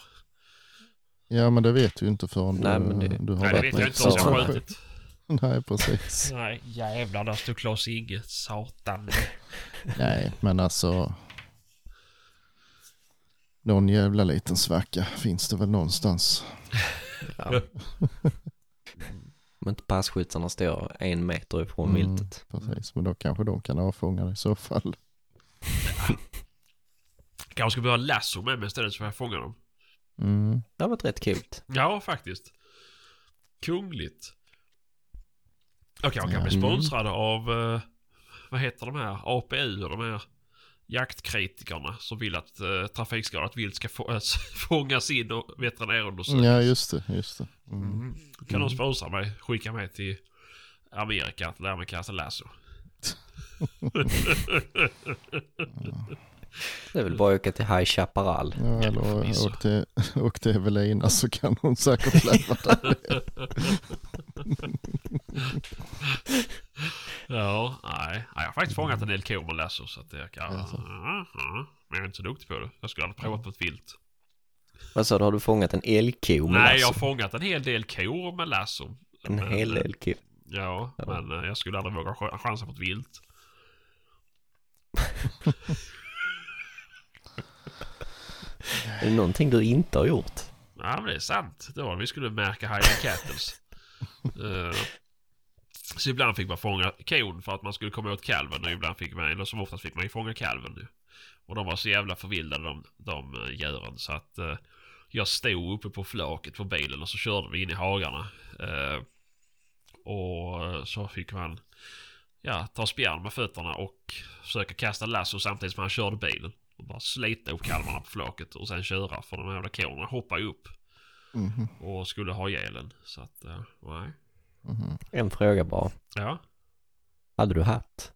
ja, men det vet du ju inte förrän Nej, du, men det- du har Nej, det vet jag inte om jag skjutit. (laughs) Nej, precis. Nej, jävlar där stod Klas Inge. Satan. Nej, men alltså. Någon jävla liten svacka finns det väl någonstans. Ja. (laughs) Om inte passkyttarna står en meter ifrån Mm. viltet. Precis, men då kanske de kan avfånga det i så fall. (laughs) Kanske ska behöva lasso med mig istället så får jag fånga dem. Mm. Det har varit rätt kul. Ja, faktiskt. Kungligt. Och kanske kan Ja. bli sponsrade av, eh, vad heter de här, APU och de här jaktkritikerna som vill att uh, trafikskadat vilt ska få, äh, (laughs) fångas in och veterinärundersökas. Ja, just det, just det. Mm. Mm. Då kan de sponsra mig, skicka mig till Amerika att lära mig kasta lasso. (laughs) Det är väl bara att åka till High Chaparral. Ja, eller förvisso. åk till, åk till Evelina så kan hon säkert lära dig. (laughs) Ja, nej. Jag har faktiskt fångat en del kor med lasso så att jag kan... Ja. Men jag är inte så duktig på det. Jag skulle aldrig provat på ett vilt. Vad sa du, har du fångat en älgko med Nej, jag har lasso? fångat en hel del kor med lasso. En Men, hel eh, älgko. Ja, Ja. men eh, jag skulle aldrig våga ch- chansa på ett vilt. (laughs) Är det någonting du inte har gjort? Ja, men det är sant. Det var vi skulle märka Highland Cattles. (laughs) Eh, så ibland fick man fånga kon för att man skulle komma åt kalven och ibland fick man, eller som oftast fick man ju fånga kalven nu. Och de var så jävla förvildade de, de eh, djuren så att eh, jag stod uppe på flaket på bilen och så körde vi in i hagarna. Eh, och så fick man ja, ta spjärn med fötterna och försöka kasta lasso samtidigt som han körde bilen. Och bara slita upp kalvarna på flaket och sen köra för de jävla korna hoppade upp Mhm, och skulle ha ihjälen. Så att, eh, nej. Mhm. En fråga bara. Ja. Hade du hatt?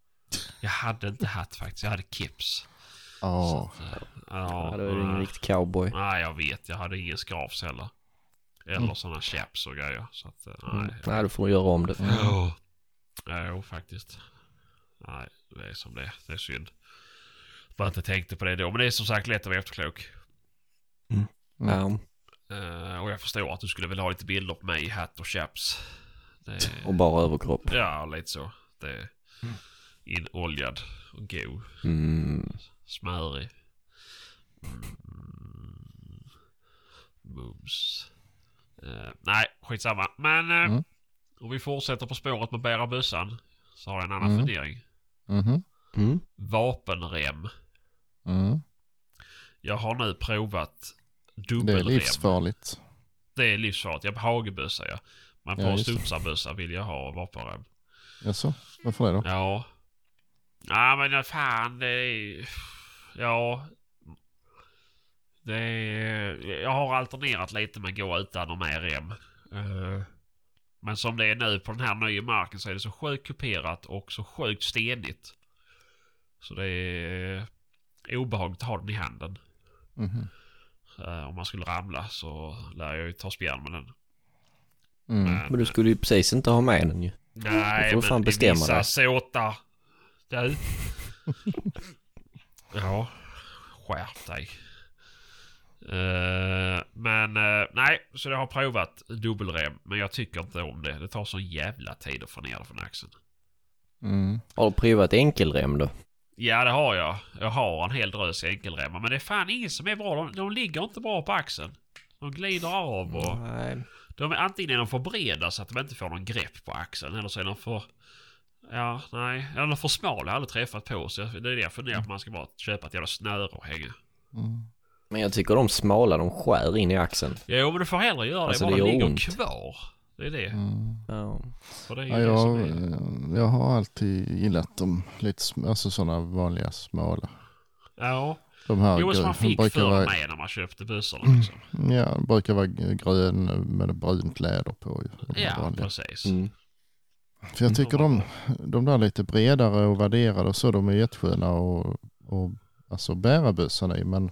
Jag hade inte hatt faktiskt, jag hade keps. Så att, eh, ja, Ja, då är du ingen riktig cowboy. Nej, jag vet. Jag hade ingen skrafs heller. Eller Mm. sådana chaps och grejer. Så att, eh, Mm. nej. Nej, då får du göra om det. Mm. Ja. Jo, faktiskt. Nej, det är som det är. Det är synd. Bara inte tänkte på det då. Men det är som sagt lätt att vara efterklok. Mm. Ja, Eh, och jag förstår att du skulle vilja ha lite bilder på mig i hatt och chaps. Det, och bara överkropp. ja, lite så. Det är inoljad och god. Mm. Smörig. Mm. Mums. Eh, nej, skitsamma. Men eh, Mm. om vi fortsätter på spåret med bära bössan. Så har jag en annan Mm. fundering. mhm, Mm. Vapenrem. mm. Jag har nu provat Det är dubbelrem. livsfarligt. Det är livsfarligt. Jag har hagelbössa ja. Men på Ja, studsarbössa vill jag ha vapenrem. Jaså, varför det då? Ja. Ja men fan det är... Ja. Det är... Jag har alternerat lite med att gå utan och med rem. Eh, Men som det är nu på den här nya marken så är det så sjukt kuperat och så sjukt stenigt. Så det är obehagligt att ha den i handen. Mhm. Eh, Om man skulle ramla så lär jag ju ta spjärn med den. Mm. Men du skulle ju precis inte ha med den ju. Nej, får du fan men bestämma vissa dig. såtar. Du. (laughs) ja, skärp dig. Eh, men eh, nej, så jag har provat dubbelrem. Men jag tycker inte om det. Det tar så jävla tid att få ner det från axeln. Mm. Har du provat enkelrem då? Ja, det har jag. Jag har en hel drös enkelremmar. Men det är fan inget som är bra. De, de ligger inte bra på axeln. De glider av och... Nej. De är antingen är de för breda så att de inte får någon grepp på axeln eller så är de för... Ja, nej. Eller för smal har jag aldrig träffat på. Så jag- det är det jag funderar på. Man ska bara köpa ett jävla snöre och hänga. Mm. Men jag tycker de smala, de skär in i axeln. Jo, men du får hellre göra Alltså, det. det Bara gör ligger ont. kvar. Det är det. Mm. Ja. Det är Ja, det jag, är. jag har alltid gillat dem lite, alltså sådana vanliga smala. Ja. De här Jo, som man fick brukar förr vara, med när man köpte bössorna liksom. ja, brukar vara grön med brunt läder på. ju, de Ja, vanliga. precis. Mm. För jag tycker de, de där lite bredare och värderade och så, de är jättesköna och, och alltså bära bössan i. Men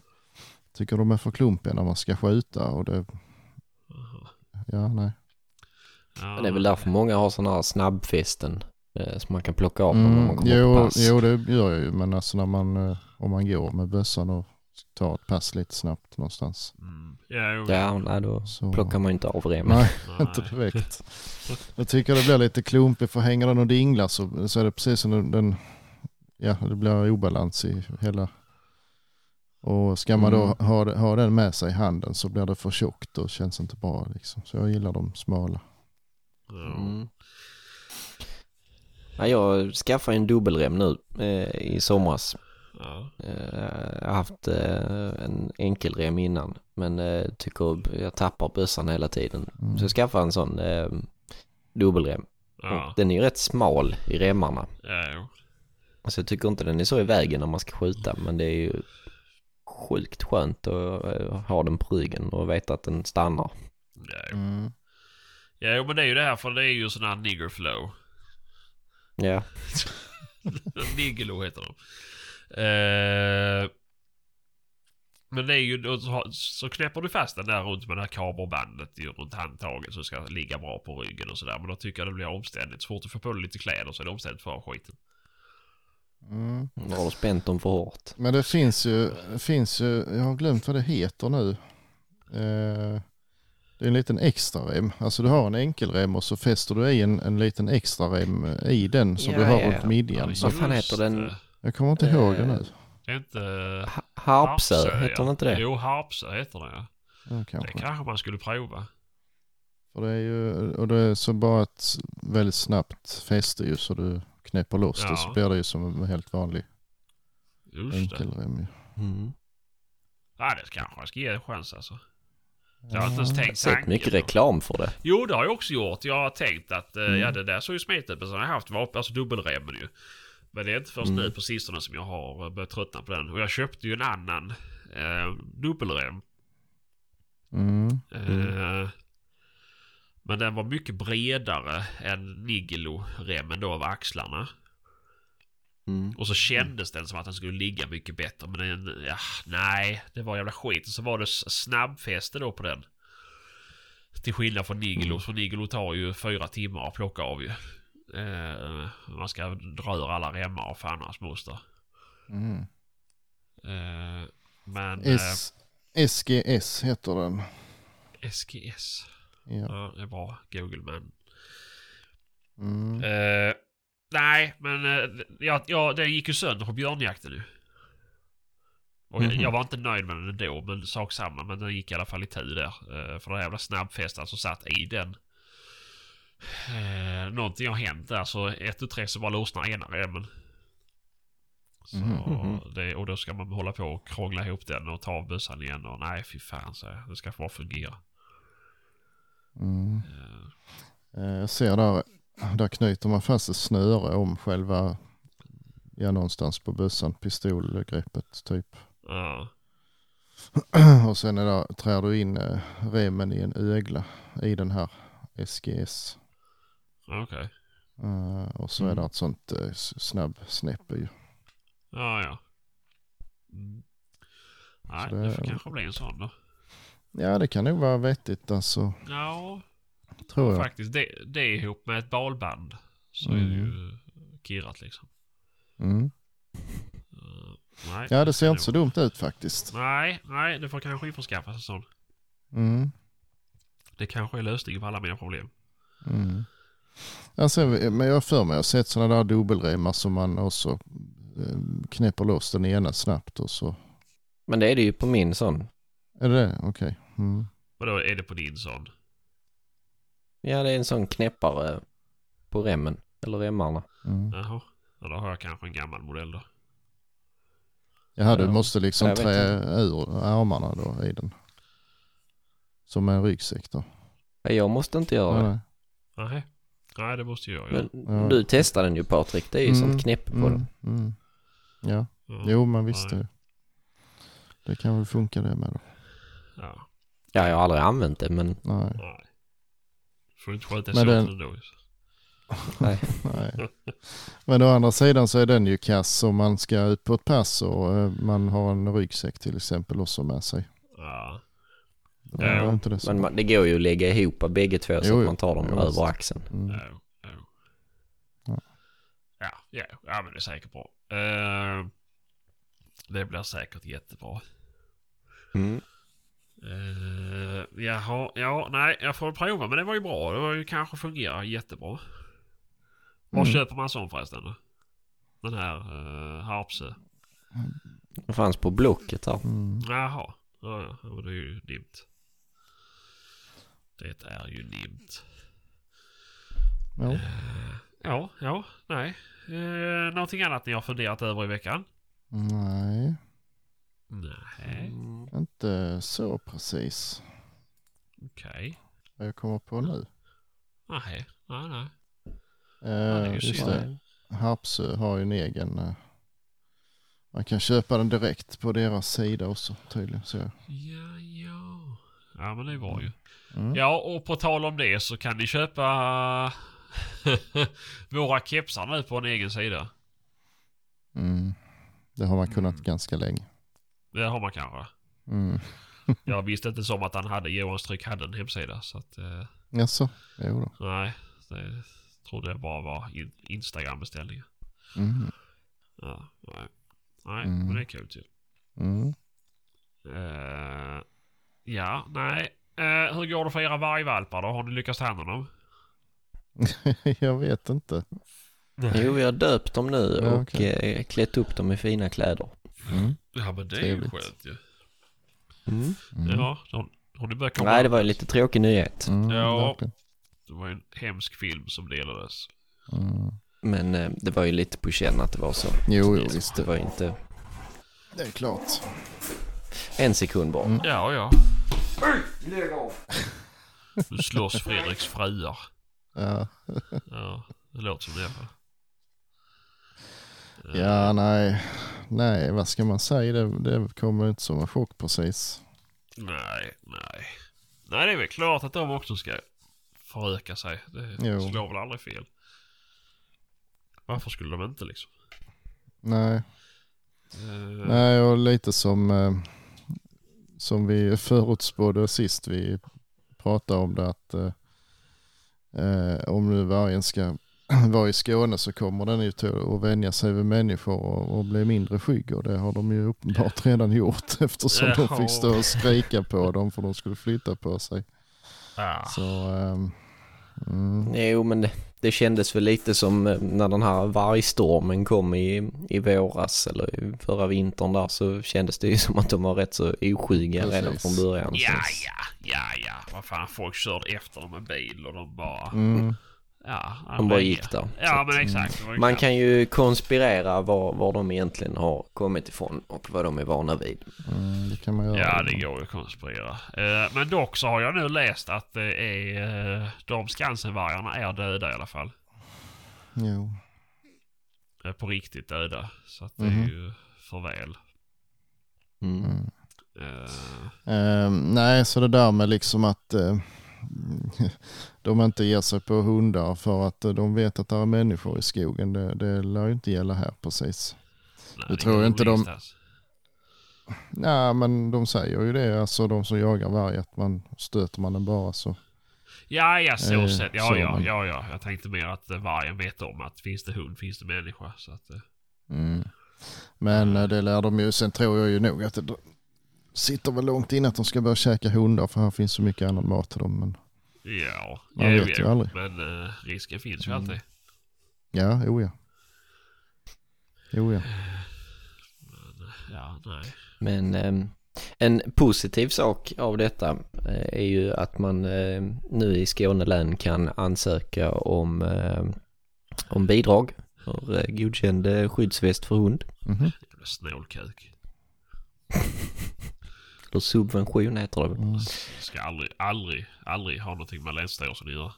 tycker de är för klumpiga när man ska skjuta och det, ja nej. Ja, Det är väl därför många har sådana här snabbfästen eh, som man kan plocka av när Mm, man kommer på jo, pass. jo, det gör jag ju. Men alltså när man, eh, om man går med bössan och tar ett pass lite snabbt någonstans. Mm. Ja, jo. Ja, nej, då Så, plockar man ju inte av remmen. Nej, Nej. inte direkt. (laughs) Jag tycker det blir lite klumpigt för hänger den och dinglar så, så är det precis som den, den, ja det blir obalans i hela. Och ska man då Mm. ha, ha den med sig i handen så blir det för tjockt och känns inte bra liksom. Så jag gillar de smala. Ja. Mm. Ja, jag skaffade en dubbelrem nu eh, i somras. Ja. Eh, jag har haft eh, en enkelrem innan men eh, tycker jag tappar bössan hela tiden. Mm. Så jag skaffade en sån dubbelrem. Ja. Den är ju rätt smal i remmarna. Ja, jo. Så jag tycker inte den är så i vägen när man ska skjuta men det är ju sjukt skönt att ha den på ryggen och veta att den stannar. Ja, jo. Mm. ja, jo, men det är ju det här för det är ju sån här nigger flow. Ja, (laughs) Nigelo heter de. Eh, men det är ju, så- så knäpper du fast den där runt med det här kaberbandet ju runt handtaget så det ska ligga bra på ryggen och sådär. Men då tycker jag det blir omständigt. Så fort du får på dig lite kläder så är det omständigt för skiten. Mm. då har du spänt dem för hårt. Men det finns ju, det finns ju, jag har glömt vad det heter nu. Eh, det är en liten extra rem. Alltså du har en enkelrem och så fäster du i en, en liten extra rem i den som Ja, du har ja, runt ja. midjan. Ja, Vad fan heter den? Jag kommer inte ihåg det Eh, nu. Det är inte... Ha- Harpsö, heter ja. den inte det? Jo, Harpsö heter det ja. Ja, Det kanske. kanske man skulle prova. För det är ju, och det är så bara ett väldigt snabbt fäste ju så du knäpper loss Ja. det så blir det ju som en helt vanlig Just enkelrem ju. Mm. Ja, det kanske jag ska ge en chans alltså. Jag har inte ens tänkt Sett tanken. mycket reklam för det. Jo, det har jag också gjort. Jag har tänkt att eh, Mm. ja, det där såg ju smetigt ut. Men sen har jag haft vapen, alltså dubbelremmen ju. Men det är inte först Mm. nu på sistone som jag har börjat tröttna på den. Och jag köpte ju en annan eh, dubbelrem. Mm. Eh, men den var mycket bredare än Nigelo-remmen då av axlarna. Mm. Och så kändes den som att den skulle ligga mycket bättre. Men den, ja, nej, det var jävla skit. Och så var det snabbfäste då på den. Till skillnad från Nigelo. Mm. För Nigelo tar ju fyra timmar att plocka av ju. Eh, man ska dra ur alla remmar och fan moster. Mm. Eh, men eh, S, SGS heter den. SGS. Ja. Ja, det är bra. Google men. Mm. Eh, nej, men uh, ja, ja, den gick ju sönder på björnjakten nu. Och jag, Mhm. jag var inte nöjd med den ändå, men sak samma. Men den gick i alla fall i tur där. Uh, för det jävla snabbfästet som satt i den. Uh, någonting har hänt där, så ett och tre så bara lossnar ena remmen. Så det, och då ska man hålla på och krångla ihop den och ta av bössan igen. Och nej, fy fan så. Det ska bara fungera. Mm. Eh, Eh, Jag ser där, där knyter man fast ett snöre om själva, ja någonstans på bössan, pistolgreppet typ. Ja. (clears throat) Och sen är där, trär du in eh, remmen i en ögla i den här SGS. Okej. Eh, och så är Mm. det ett sånt eh, s- snabb snäpp i. Ja, ja. Mm. Nej, Så det, det- får kanske bli en sån då. Ja det kan nog vara vettigt alltså, Ja, tror jag. faktiskt. Det, det ihop med ett balband så är det Mm. ju kirrat liksom. Mm. Uh, nej, Ja det ser inte så dumt ut faktiskt. Nej, nej, det får kanske införskaffas en sån. Mm. Det kanske är lösningen på alla mina problem. Mm. Alltså, men jag har för mig, jag har sett sådana där dubbelremmar som man också eh, knäpper loss den ena snabbt och så. Men det är det ju på min sån. Är det? Okej. Mm. Och då är det på din sån? Ja, det är en sån knäppare på remmen. Eller remmarna. Mm. Jaha. Ja, då har jag kanske en gammal modell då. Jaha, du måste liksom trä ur armarna då i den. Som en ryggsäck då. Ja, Jag måste inte göra det. Nej. Nej. Nej, det måste jag göra. Men Ja. du testade den ju Patrik. Det är ju Mm, sånt knäpp på den. Mm. Mm. Ja, jo men visst Nej. det. Det kan väl funka det med då. Ja. Ja, jag har aldrig använt det men Nej, Nej. Får inte sköta Men den- ändå. (laughs) nej. Men å andra sidan så är den ju kass om man ska ut på ett pass och eh, man har en ryggsäck till exempel också med sig. Ja. Ja, inte det så. Men man, det går ju att lägga ihop bägge två så Jo, att jo. man tar dem Jo, över axeln. Mm. Ja, ja. Ja. Ja, ja, ja, men det är säkert bra. Eh, det blir säkert jättebra. Mm. Uh, jaha, ja, nej, jag får prova. Men det var ju bra. Det var ju kanske fungerar jättebra. Var Mm. köper man sån förresten? då? Den här uh, Harpsö? Det fanns på Blocket här. Mm. Jaha, ja, det är ju nimt. Det är ju nimt. Ja. Eh, ja, ja, nej. Uh, någonting annat ni har funderat över i veckan? Nej, Nej, Mm. inte så precis. okej. Vad jag kommer på nu. Nej, nej, nej. Ju just synd. det. Harpsö har ju en egen. eh, man kan köpa den direkt på deras sida också tydligen. Så. Ja, ja. Ja, men det var ju. Mm. Ja, och på tal om det så kan ni köpa (laughs) våra kepsar nu på en egen sida. Mm. Det har man kunnat Mm. ganska länge. Det har man kanske. Mm. (laughs) Jag visste inte som att han hade, Johans Tryck hade en hemsida. Så att, eh, Jaså? Jo då. nej. Det trodde jag bara var in, Instagram-beställningar. Mm. Ja, nej. Nej, Mm. men det är kul ju. Mm. Eh, ja, nej. Eh, hur går det för era vargvalpar då? Har ni lyckats ta hand om dem? (laughs) jag vet inte. Jo, vi har döpt dem nu Ja, och okej. eh, klätt upp dem i fina kläder. Mm. Ja, men det är Trevligt. ju skönt ju. Mm. Mm. Ja, har, har börjat komma Nej, det var ju lite tråkig nyhet. Mm, Ja. verkligen. Det var ju en hemsk film som delades. Mm. Men eh, det var ju lite på känn att det var så. Jo, jo, visst. Det var ju inte Det är klart. en sekund bara. Mm. Ja, ja. Nu slåss Fredriks fruar. Ja. Ja, det låter som det ja, nej. Nej, vad ska man säga? Det, det kommer inte som en chock precis. Nej, nej. Nej, det är väl klart att de också ska föröka sig. Det Jo. slår väl aldrig fel. Varför skulle de inte liksom? Nej. Eh, Nej, och lite som, eh, som vi förutspådde sist vi pratade om det att eh, eh, om nu vargen ska (clears throat) vara i Skåne så kommer den ju till att vänja sig vid människor och, och bli mindre skygg. Och det har de ju uppenbart (laughs) redan gjort eftersom de fick stå och skrika på dem för de skulle flytta på sig. ah, Så ehm, mm, Jo, men det, det kändes väl lite som eh, när den här vargstormen kom i, i våras eller i förra vintern där så kändes det ju (laughs) som att de var rätt så oskygga redan Precis. från början. ja, ja, ja, ja. Vad fan, folk körde efter dem med bil och de bara... mm, Ja, De bara gick där. Ja, men exakt. Ju Man kan ju konspirera var, var de egentligen har kommit ifrån och vad de är vana vid. mm, det kan man göra. Ja, det går ju att konspirera. Eh, men dock så har jag nu läst att det är, eh, de Skansenvargarna är döda i alla fall. Jo. Eh, på riktigt döda. Så att det är Mhm. ju för väl. Mm. Mm. Eh, Ehm, nej, så det där med liksom att eh, (laughs) de inte ger sig på hundar för att eh, de vet att det är människor i skogen. Det, det lär ju inte gälla här precis. nej, Jag det tror går inte de-. Nej, men de säger ju det, alltså de som jagar varg, att man stöter man den bara så. Ja, ja, så Eh, sett. Ja, så, ja, men- ja, ja. Jag tänkte mer att eh, vargen vet om att finns det hund finns det människa. Så att, eh, Mm. Men eh, det lär de ju, sen tror jag ju nog att det sitter väl långt innan att de ska börja käka hundar för här finns så mycket annan mat till dem. Men ja, Man vet ju aldrig. Men eh, risken finns ju Mm. alltid. ja, jo ja. Jo ja. Men, ja, nej. Men ehm, en positiv sak av detta eh, är ju att man eh, nu i Skåne län kan ansöka om eh, om bidrag för eh, godkänd skyddsväst för hund. Mhm. Jävla snålkuk. (laughs) Eller subvention heter det. Mm. Ska aldrig, aldrig, aldrig ha någonting med Länsstyrelsen att göra.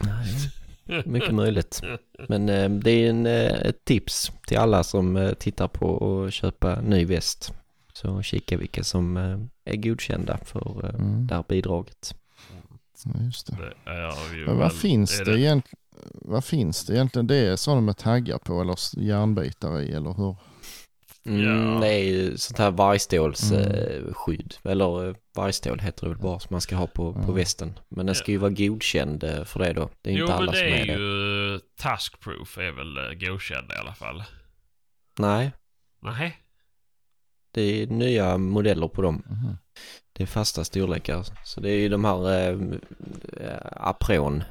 Nej, mycket möjligt. Men eh, det är en, eh, ett tips till alla som eh, tittar på att köpa ny väst. Så kika vilka som eh, är godkända för eh, Mm. det här bidraget. Ja, just det. Det Men vad väl- finns är det, egentligen? Vad finns det egentligen? Det är sådana med taggar på eller järnbitar i eller hur? Mm. Det är ju sånt här vargstålsskydd. Mm. Eh. Eller eh, vargstål heter det väl bara som man ska ha på, på Mm. västen. Men den ska ju vara godkänd eh, för det då. Det är Jo inte men alla det som är är det. ju taskproof är väl godkänd i alla fall. Nej, Nej. det är nya modeller på dem. Mhm. Det är fasta storlekar. Så det är ju de här eh, Apron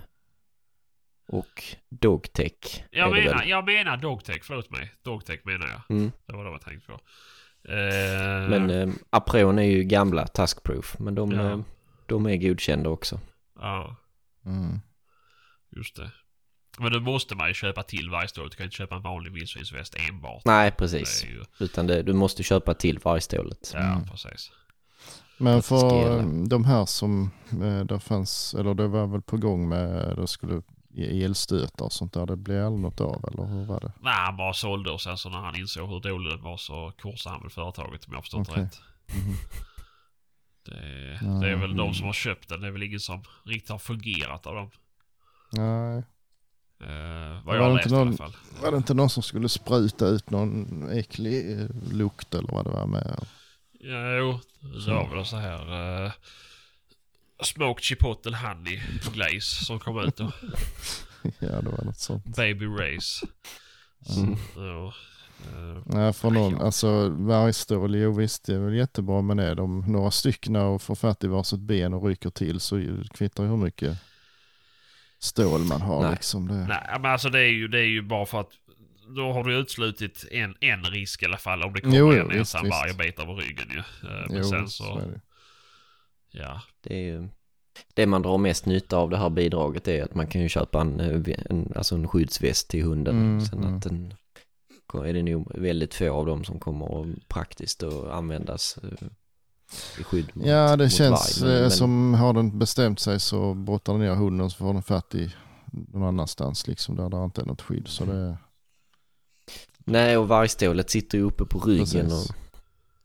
och Dogtech. Jag det menar, jag menar Dogtech, förlåt mig. Dogtech menar jag. Mm. Det var det jag tänkte på. Eh, Men eh, Apron är ju gamla Taskproof. Men de, Ja. eh, de är godkända också. Ja, Mm. just det. Men då måste man ju köpa till varje stål. Du kan inte köpa en vanlig vildsvinsväst enbart. Nej, Det precis. är ju, Utan det, du måste köpa till vargstålet. ja, Mm. precis. Men det för eh, de här som eh, det fanns, eller det var väl på gång med, det skulle elstötar och sånt där. Det blev aldrig något av eller hur var det? Nej, han bara sålde och sen så när han insåg hur dålig den var så korsade han väl företaget om jag förstått Okej. rätt. Mhm. Det, Ja, det är väl de mm. som har köpt den. Det är väl ingen som riktigt har fungerat av dem. Nej, Eh, vad Var jag det läst inte i någon- alla fall. var det inte någon som skulle spruta ut någon äcklig eh, lukt eller vad det var med? Ja, jo, det var väl så här. Uh, smoked chipotle honey glaze som kom ut då. (laughs) ja, det var något sånt. Baby race. Mm. Ja, eh, Nej, för någon, Ja. alltså vargstål, jo visst det är väl jättebra men är de några stycken och får fatt i varsitt ben och rycker till så kvittar ju hur mycket stål man har Nej. liksom. Det. nej, men alltså det är, ju, det är ju bara för att då har du utslutit en, en risk i alla fall om det kommer Jo, en visst, ensam varg och biter över ryggen ju. Eh, Men Jo, sen så så, är det. Ja. Det är ju... Det man drar mest nytta av det här bidraget är att man kan ju köpa en, en, alltså en skyddsväst till hunden. Mm, Sen mm. att den är det nog väldigt få av dem som kommer att praktiskt att användas eh, i skydd mot, Ja, det mot känns varg. Men- eh, men- som har den bestämt sig så brottar den ner hunden så får den fatt i någon annanstans liksom där det inte är något skydd. Så det, Nej, och vargstålet sitter ju uppe på ryggen Precis. och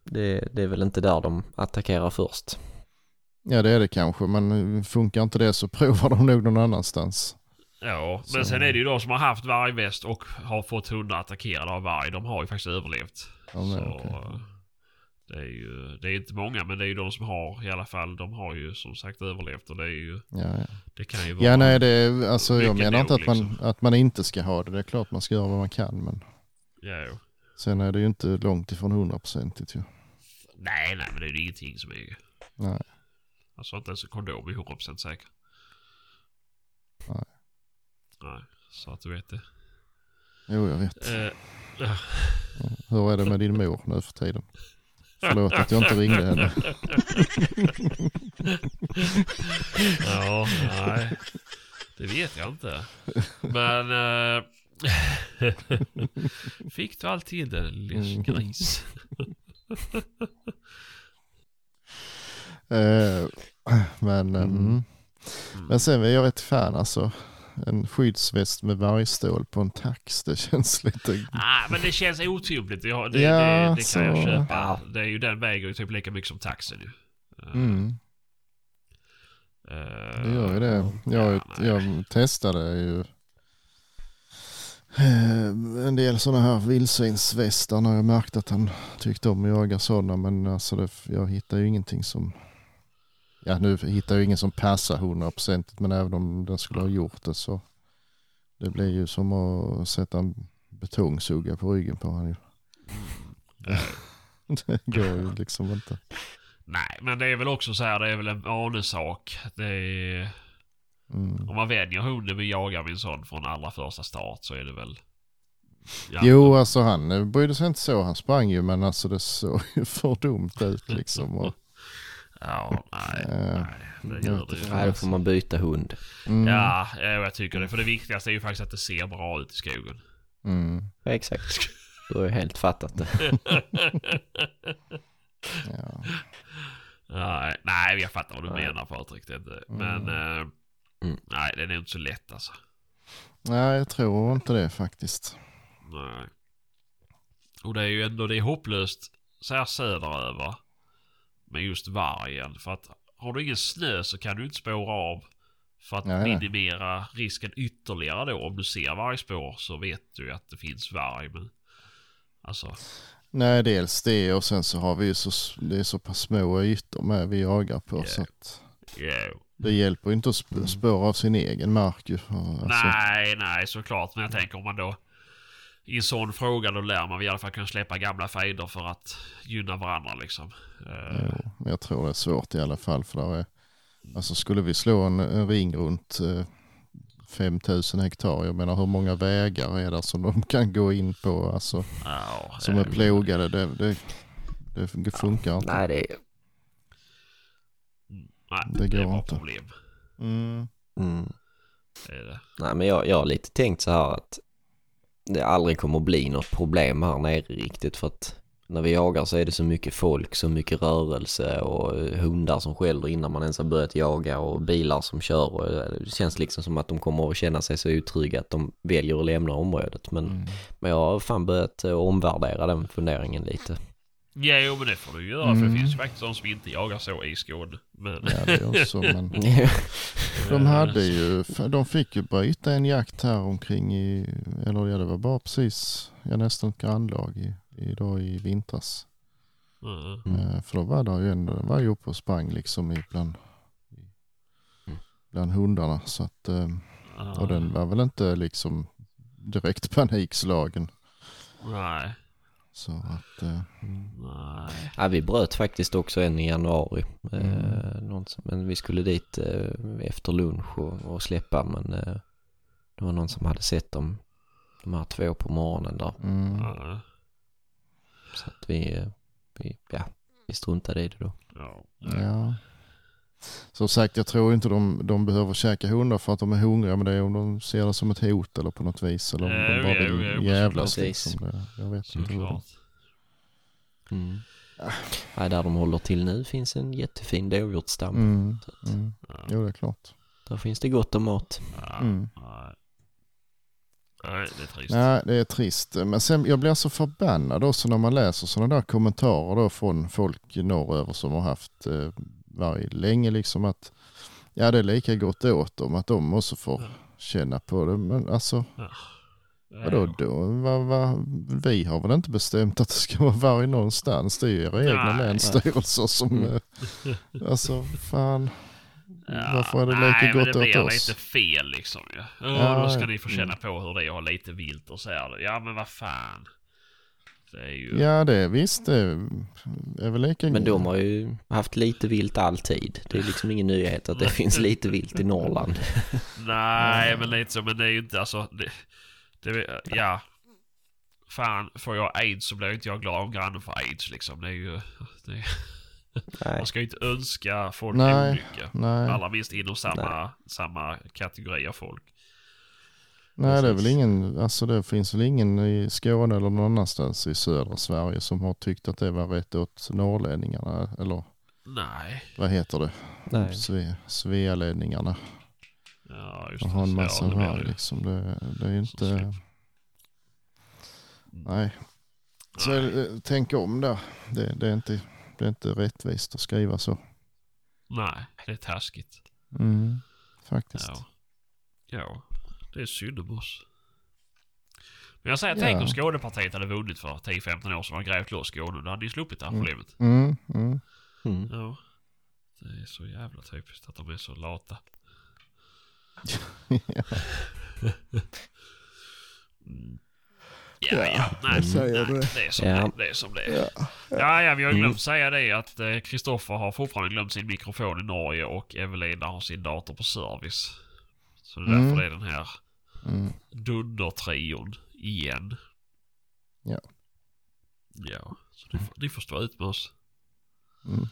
det, det är väl inte där de attackerar först. Ja det är det kanske men funkar inte det så (laughs) provar de nog någon annanstans. Ja, Så- men sen är det ju de som har haft vargväst och har fått hundar attackerade av varg. De har ju faktiskt överlevt. Ja, men, så eh, det är ju, det är inte många men det är ju de som har i alla fall. De har ju som sagt överlevt och det är ju, Ja, ja. det kan ju vara. ja nej det är, alltså jag menar inte att man, liksom. att man inte ska ha det. Det är klart man ska göra vad man kan men Ja, jo. sen är det ju inte långt ifrån hundraprocentigt ju. Nej, nej men det är ju ingenting som är Nej. Alltså inte ens en kondom är 100% säker. Nej. Nej, så att du vet det. Jo jag vet. Ja. Hur är det med din mor nu för tiden? Förlåt att jag inte (laughs) ringde henne. ja, nej. Det vet jag inte. Men... eh, (laughs) fick du alltid det lilla Mm. gris? (laughs) Eh, (clears throat) men, eh, Mm. mm. men sen är jag rätt fan alltså. En skyddsväst med vargstål på en tax, det (laughs) känns lite... Ah, men det känns otympligt. Det, det, Ja, det, det kan jag köpa. Ja. Det är ju den väger ju typ lika mycket som taxen ju. Eh, Mm, eh, det gör ju det. Jag, ja, jag testade ju en del sådana här vildsvinsvästar när jag märkte att han tyckte om att jaga sådana. Men alltså det, jag hittar ju ingenting som... Ja nu hittar jag ingen som passar hundraprocentigt men även om den skulle ha gjort det så det blir ju som att sätta en betongsugga på ryggen på honom. Eh, (laughs) Det går ju liksom inte. Nej, men det är väl också så här, det är väl en vanesak. Det är, Mm. om man vänjer hunden vid att jaga med en sån från allra första start så är det väl... Ja, Jo, alltså han brydde sig inte så. Han sprang ju men alltså det såg ju (laughs) för dumt ut liksom. Och, Ja, nej, Eh, nej, det gör det ju. Nej, då får man byta hund. Mm, Ja, ja, jag tycker det. För det viktigaste är ju faktiskt att det ser bra ut i skogen. Mm, Ja, exakt. Du har ju helt fattat det. (laughs) ja. nej, nej, jag fattar vad du menar Patrik. Det inte. Men eh, Mm. nej, det är nog inte så lätt alltså. Nej, jag tror inte det faktiskt. Nej. Och det är ju ändå det är hopplöst så här söderöver. Med just vargen. För att har du ingen snö så kan du inte spåra av. För att Nej, nej. minimera risken ytterligare då. Om du ser vargspår så vet du ju att det finns varg. Men alltså. Nej, dels det och sen så har vi ju så, det är så pass små ytor med vi jagar på Ja. så att Yeah. det hjälper ju inte att sp- spåra av sin egen mark. Alltså, Nej, nej såklart. Men jag tänker om man då i en sån fråga då lär man i alla fall kunna släppa gamla fejder för att gynna varandra liksom. Eh, Jo, men jag tror det är svårt i alla fall för där är, alltså skulle vi slå en, en ring runt eh, 5000 hektar, jag menar hur många vägar är det som de kan gå in på alltså ja, som eh, är plogade, det, det, det funkar inte. Nej, det är... Nej, det det, går är bara inte. problem. Mm. Mm. Det är det. Nej, men jag, jag har lite tänkt så här att det aldrig kommer bli något problem här nere riktigt för att när vi jagar så är det så mycket folk, så mycket rörelse och hundar som skäller innan man ens har börjat jaga och bilar som kör och eh, det känns liksom som att de kommer att känna sig så otrygga att de väljer att lämna området. Men, Mm. men jag har fan börjat eh, omvärdera den funderingen lite. Ja, jo, men det får du göra för Mm. det finns ju faktiskt de som inte jagar så i Skåne. Men... Ja det är också men (laughs) de hade ju, de fick ju bryta en jakt här omkring i, eller ja det var bara precis, ja nästan ett grannlag i, i, då i vintras. Mm. Mm. Eh, För då var det ju ändå, den var ju uppe och sprang liksom i bland, Mm. hundarna. Så att, eh, och den var väl inte liksom direkt (laughs) panikslagen. Nej, Så att, eh, nej. Ja, vi bröt faktiskt också en i januari. Mm. Eh, som, men vi skulle dit eh, efter lunch och, och släppa men eh, det var någon som hade sett dem, de här två på morgonen där. mm, Ja. Så att vi, vi, ja, vi struntade i det då. Ja. ja. Som sagt, jag tror inte de, de behöver käka hundar för att de är hungriga, men det är om de ser det som ett hot eller på något vis. Eller om Ja, de bara vill jävlas liksom. Det, jag vet inte. hur det- Såklart. Mm. Nej, där de håller till nu finns en jättefin dovhjortsstam. Mm, mm. Ja. Jo, det är klart. Där finns det gott om mat. Ja. Mm. Nej. Nej, det är trist. Nej, det är trist. Men sen, jag blir så förbannad också när man läser sådana där kommentarer då från folk norröver som har haft eh, varg länge liksom att ja det är lika gott åt dem att de också får känna på det. Men alltså vadå då? Va, va, vi har väl inte bestämt att det ska vara varg någonstans. Det är ju era egna Nej. länsstyrelser som Mm. eh, alltså fan. Ja, Varför är det nej, lika men gott det åt blir oss? lite fel liksom ju. Ja, Ja, då ska ja. ni få känna på hur det är att ha lite vilt och så här. Ja men vad fan. Det är ju... Ja det är visst det är väl lika Men de har ju haft lite vilt alltid. Det är liksom ingen nyhet att det (laughs) finns lite vilt i Norrland. (laughs) Nej men lite så. Men det är ju inte alltså. Det, det, ja. Fan, får jag aids så blir inte jag glad om grannen får aids liksom. Det är ju... Det, Nej. man ska ju inte önska folk Nej. olycka. Nej. Allra minst inom samma, samma kategori av folk. Nej det är väl ingen, alltså det finns väl ingen i Skåne eller någon annanstans i södra Sverige som har tyckt att det var rätt åt norrlänningarna eller Nej. vad heter det? Nej. Sve, Svealänningarna. Ja just Och det. ha en Så, massa ja, det det. liksom. Det, det är inte, nej. Så Nej. eh, tänk om där. Det, det, är inte, det är inte rättvist att skriva så. Nej, det är taskigt. Mm, faktiskt. Ja. Ja, det är synd om oss. Men jag säger, Ja. tänk om Skånepartiet hade vunnit för 10-15 år sedan och grävt loss Skåne. Då hade ni sluppit det här Mm. problemet. Mm, mm. Mm. Ja. Det är så jävla typiskt att de är så lata. (laughs) ja. Mm. Ja, ja. Nej, nej, det. det är som Ja. det, det är. Som det är. Ja, ja, vi har glömt säga det att eh, Kristoffer har fortfarande glömt sin mikrofon i Norge och Evelina har sin dator på service. Så det är därför Mm. det är den här Mm. dundertrion igen. Ja. Ja, så ni, får- ni får stå ut med oss. Mm.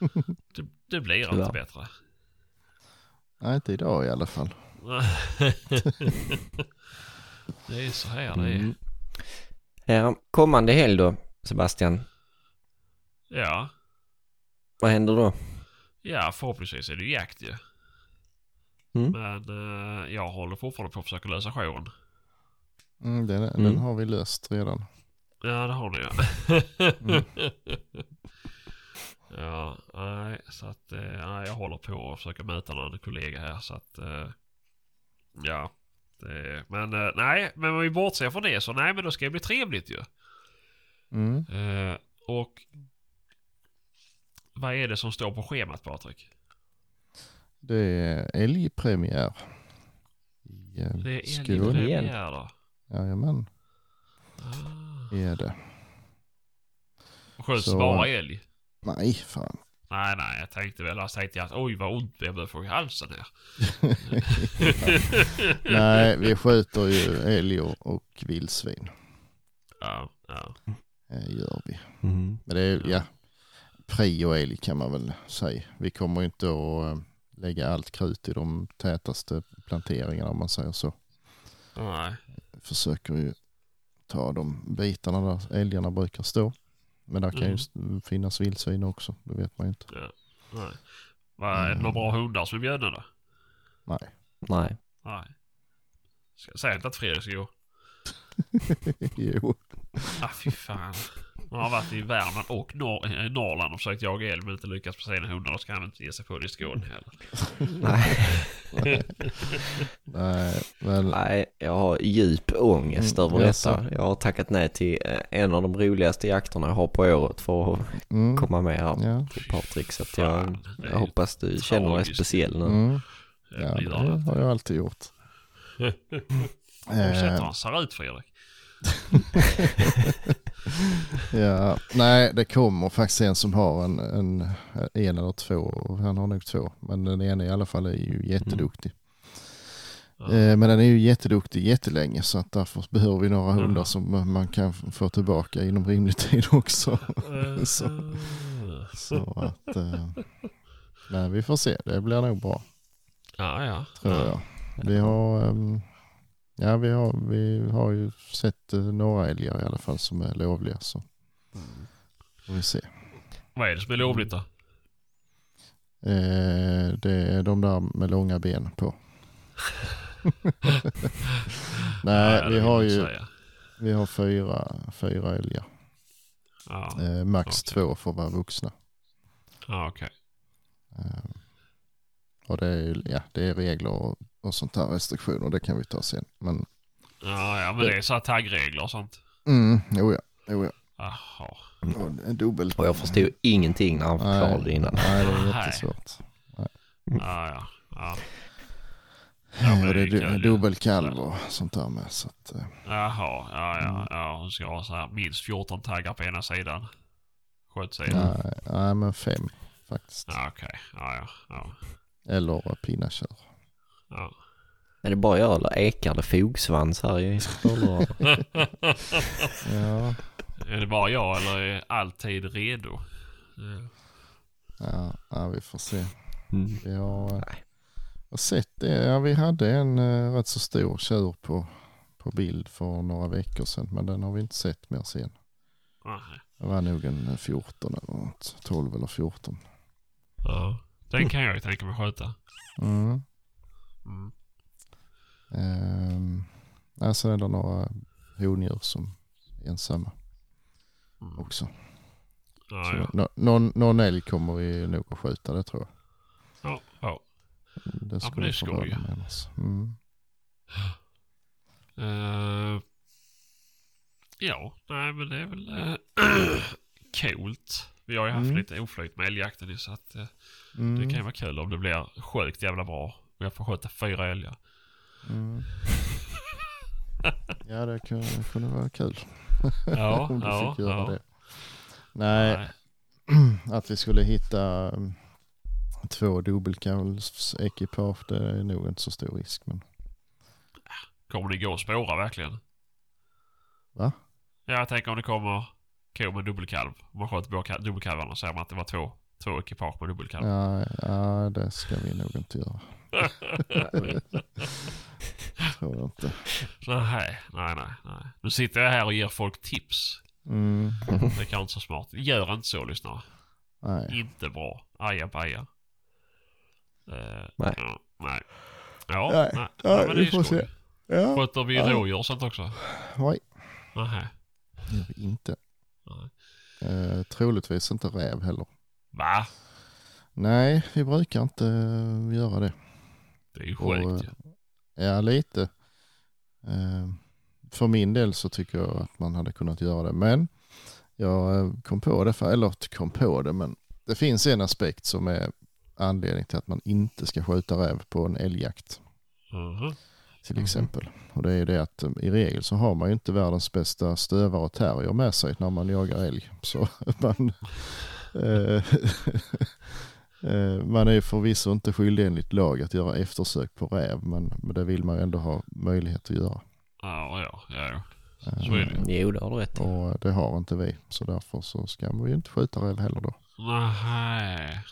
(laughs) Det, det blir Tyvärr. inte bättre. Nej, inte idag i alla fall. (laughs) det är så här det är. Mm. Ja, kommande helg då, Sebastian. Ja. Vad händer då? Ja, förhoppningsvis är det ju jakt ju. Mm. Men eh, jag håller fortfarande på att försöka lösa jouren. Mm, den, Mm. den har vi löst redan. Ja, det har ni ja. Mm. (laughs) ja, nej, så att eh, nej, jag håller på att försöka möta någon kollega här så att eh, ja. Det, men eh, nej, men om vi bortser från det så nej, men då ska det bli trevligt ju. Mm. Eh, och vad är det som står på schemat Patrik? Det är älgpremiär. I eh, Det är älgpremiär då. Jajamän, Ah. är det. Skjuts Så- bara älg? Nej, fan. Nej, nej, jag tänkte väl, jag tänkte att oj vad ont jag börjar få i halsen här. (laughs) Nej, vi skjuter ju älg och, och vildsvin. Ja, ja. Eh, gör vi. Mm. Men det är, ja, prio älg kan man väl säga. Vi kommer inte att eh, lägga allt krut i de tätaste planteringarna om man säger så. Nej. Försöker ju ta de bitarna där älgarna brukar stå. Men där kan ju s- finnas vildsvin också, det vet man ju inte. Ja, nej. Är det några bra hundar som är bjudna då? Nej. Nej. Nej. Säga inte att Fredrik ska gå? (laughs) jo. Ah fy fan. Han har varit i Värmland och Nor- eh, Norrland och försökt jaga älg men inte lyckats med sina hundar. Då ska han inte ge sig på det i Skåne heller. Nej. (laughs) Nej, men Nej, jag har djup ångest Mm, över detta. Jag har tackat nej till eh, en av de roligaste jakterna jag har på året för att mm, komma med här ja, till Patrik. Så att jag, jag hoppas du känner dig tragiskt. speciell nu. mm, Det ja, det har jag alltid gjort. Har du sett hur Eh, han ser ut Fredrik? (laughs) ja, nej, det kommer faktiskt en som har en, en, en eller två. Han har nog två. Men den ena i alla fall är ju jätteduktig. Ja. Eh, men den är ju jätteduktig jättelänge så att därför behöver vi några hundar Jaha. som man kan få tillbaka inom rimlig tid också. (laughs) så. Eh, Så att, eh, men vi får se, det blir nog bra Ja, ja. tror ja. jag. Vi har, ehm, ja, vi har, vi har ju sett eh, några älgar i alla fall som är lovliga så får vi se. Vad är det som är lovligt då? Eh, det är de där med långa ben på. (laughs) Nej, vi har ju vi har fyra, fyra älgar. Ja, Eh, max okej. två får vara vuxna. ja okej. Eh, och det är, ju- ja, det är regler och, och sånt där restriktioner, det kan vi ta sen. Men Ja, ja, men det är så här taggregler och sånt. mm, jo ja, jo ja. Jaha. Och en dubbel. Och jag förstod ingenting när han förklarade det innan. Nej, det är Nej. jättesvårt. Ja, ja. ja. Ja, men och det är det dubbelkalv och sånt där med. Så att, eh, Jaha, ja, Mm. ja, ja. Hon ska ha så här minst 14 taggar på ena sidan. Skötsidan. nej, nej, men fem faktiskt. Ja, okej. Ja, ja, ja. Eller pinnakör. Ja. Är det bara jag eller ekar det fogsvans här i? (laughs) Ja, Är det bara jag eller är alltid redo? Ja. ja, ja, vi får se. Mm. Vi har, eh, Nej. har sett det. Ja, vi hade en eh, rätt så stor tjur på, på bild för några veckor sedan. Men den har vi inte sett mer sen. Nej. Det var nog en eh, 14 eller något. 12 eller 14. Ja. Den kan jag ju tänka mig sköta. Mm. Mm. Ehm, ja, sen är det några hondjur som är ensamma Mm. också. Ja, Så ja. nå- någon, någon älg kommer vi nog att skjuta, det tror jag. Ja, ja. Det skulle det jag förvåna skoj. Mm. Eh, ja, nej men det är väl uh, (clears throat) coolt. Vi har ju haft Mm. lite oflyt med älgjakten så att eh, Mm. det kan ju vara kul om det blir sjukt jävla bra. Och jag får skjuta fyra älgar. Mm. (laughs) ja, det kunde, kunde vara kul. Ja, (laughs) om du ja, fick göra ja. det. Nej, (clears throat) att vi skulle hitta um, två dubbelkalvsekipage, det är nog inte så stor risk. Men Kommer det gå att spåra verkligen? Va? Ja, jag tänker om det kommer ko med dubbelkalv. Om man sköt båda ka- dubbelkalvarna så ser man att det var två två ekipage med dubbelkalv. Ja, ja, det ska vi nog inte göra. Tror jag inte. Nej, nej, nej, nej. Nu sitter jag här och ger folk tips. Mm, Det är kanske inte så smart. Gör inte så lyssnare. nej. Inte bra. Aja baja. Eh, Nej. Ja, nej. Ja, Nej, nej. nej, Ja, men det är får skoj. Ja, Sköter vi Ja. rådjur och sånt också? nej. Nähä. Det gör vi inte. Nej. Eh, troligtvis inte räv heller. Va? Nej, vi brukar inte göra det. Det är ju Och, sjukt ju. Ja, lite. Eh, för min del så tycker jag att man hade kunnat göra det. Men jag eh, kom på det, för, eller kom på det, men det finns en aspekt som är anledning till att man inte ska skjuta räv på en älgjakt Mhm. till Mhm. exempel. Och det är det att eh, i regel så har man ju inte världens bästa stövare och terrier med sig när man jagar älg. Så (laughs) man, eh, (laughs) man är förvisso inte skyldig enligt lag att göra eftersök på räv, men, men det vill man ändå ha möjlighet att göra. Ja, ja, ja. ja. Eh, Så är det. Jo, det har du rätt i. Och det har inte vi, så därför så ska man ju inte skjuta räv heller då. Nej.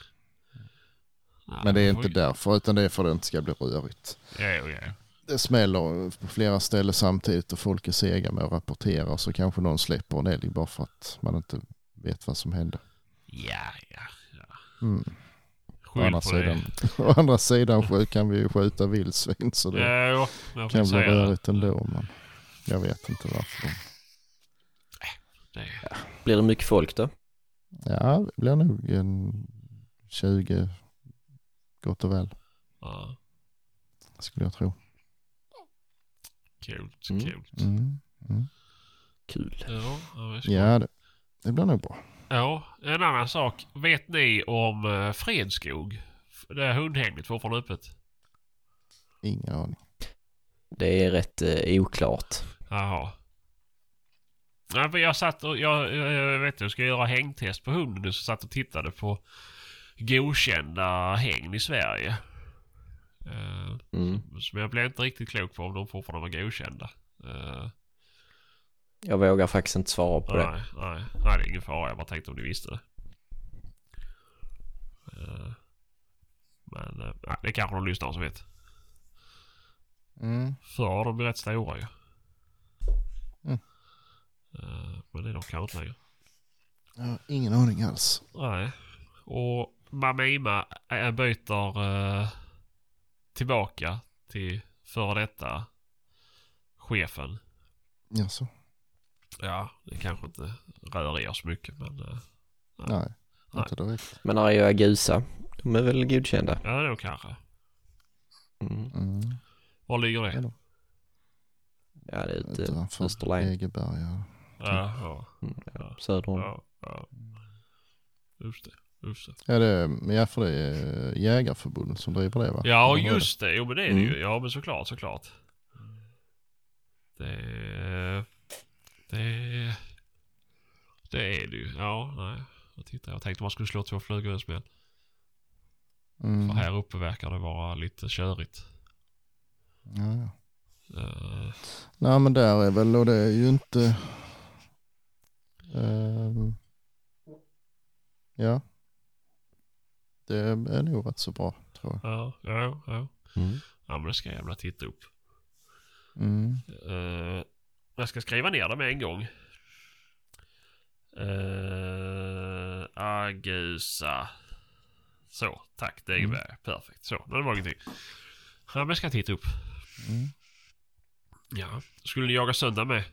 Men det är inte därför, utan det är för att det inte ska bli rörigt. Ja, ja. Det smäller på flera ställen samtidigt och folk är sega med att rapportera så kanske någon släpper en älg bara för att man inte vet vad som hände. Ja, ja, ja. Mm. (laughs) Å, andra sidan, å andra sidan kan vi ju skjuta vildsvin så det Ja, jo, jag kan bli rörigt ändå. Men jag vet inte varför. De... det. Blir det mycket folk då? Ja, det blir nog en 20 gott och väl Ja, skulle jag tro. kul, Mm. kul. Mm. Mm. Kul. Ja, ja. Ja, det, det blir nog bra. Ja, en annan sak. Vet ni om uh, Fredskog? Det är hundhägnet fortfarande öppet. Ingen aning. Det är rätt eh, oklart. Jaha. Nej, men jag satt och, jag, jag, jag vet inte, jag ska göra hängtest på hunden nu, så satt och tittade på godkända hägn i Sverige. Eh, Mm. som jag blev inte riktigt klok på om de fortfarande var godkända. Eh, Jag vågar faktiskt inte svara på det. nej, nej, nej, det är ingen fara. Jag bara tänkte om ni visste det. Eh, men eh, nej, det är kanske någon lyssnare som vet. Mm. Förr var de ju rätt stora ju. Mm. Eh, men det är de kanske inte längre. Jag har ingen aning alls. Nej. Och Mamima byter eh, tillbaka till före detta chefen. Jaså? Ja, det kanske inte rör er så mycket men... eh, Nej, Nej. inte direkt. Men Arga Gusa, de är väl godkända? ja, då kanske. Mm. Mm. Var ligger det? Eller? Ja, det är ute Utanför Österlen. Egeberga. Ja, ja, Mm, ja, Ja. söder om. ja, ja. Just det, just det. Ja, det, ja, för det är Jägarförbundet som driver det va? Ja, Eller är just det. Jo, men det är det ju. Mm. Ja, men såklart, såklart. Det... Det... Det är det ju. Ja, nej. Jag tittar. Jag tänkte man skulle slå två flugor i en smäll. Mm. För här uppe verkar det vara lite körigt. Ja, ja. Eh, Nej men där är väl, och det är ju inte... ehm, ja. Det är nog rätt så bra tror jag. ja, ja, ja. Mm. Ja, men det ska jag jävla titta upp. Mm. Eh, jag ska skriva ner det med en gång. Uh, Agusa. Så, tack. Det är Mm. Perfekt. Så, nu var det ingenting. Ja, men jag ska titta upp. Mm. Ja. Skulle ni jaga söndag med?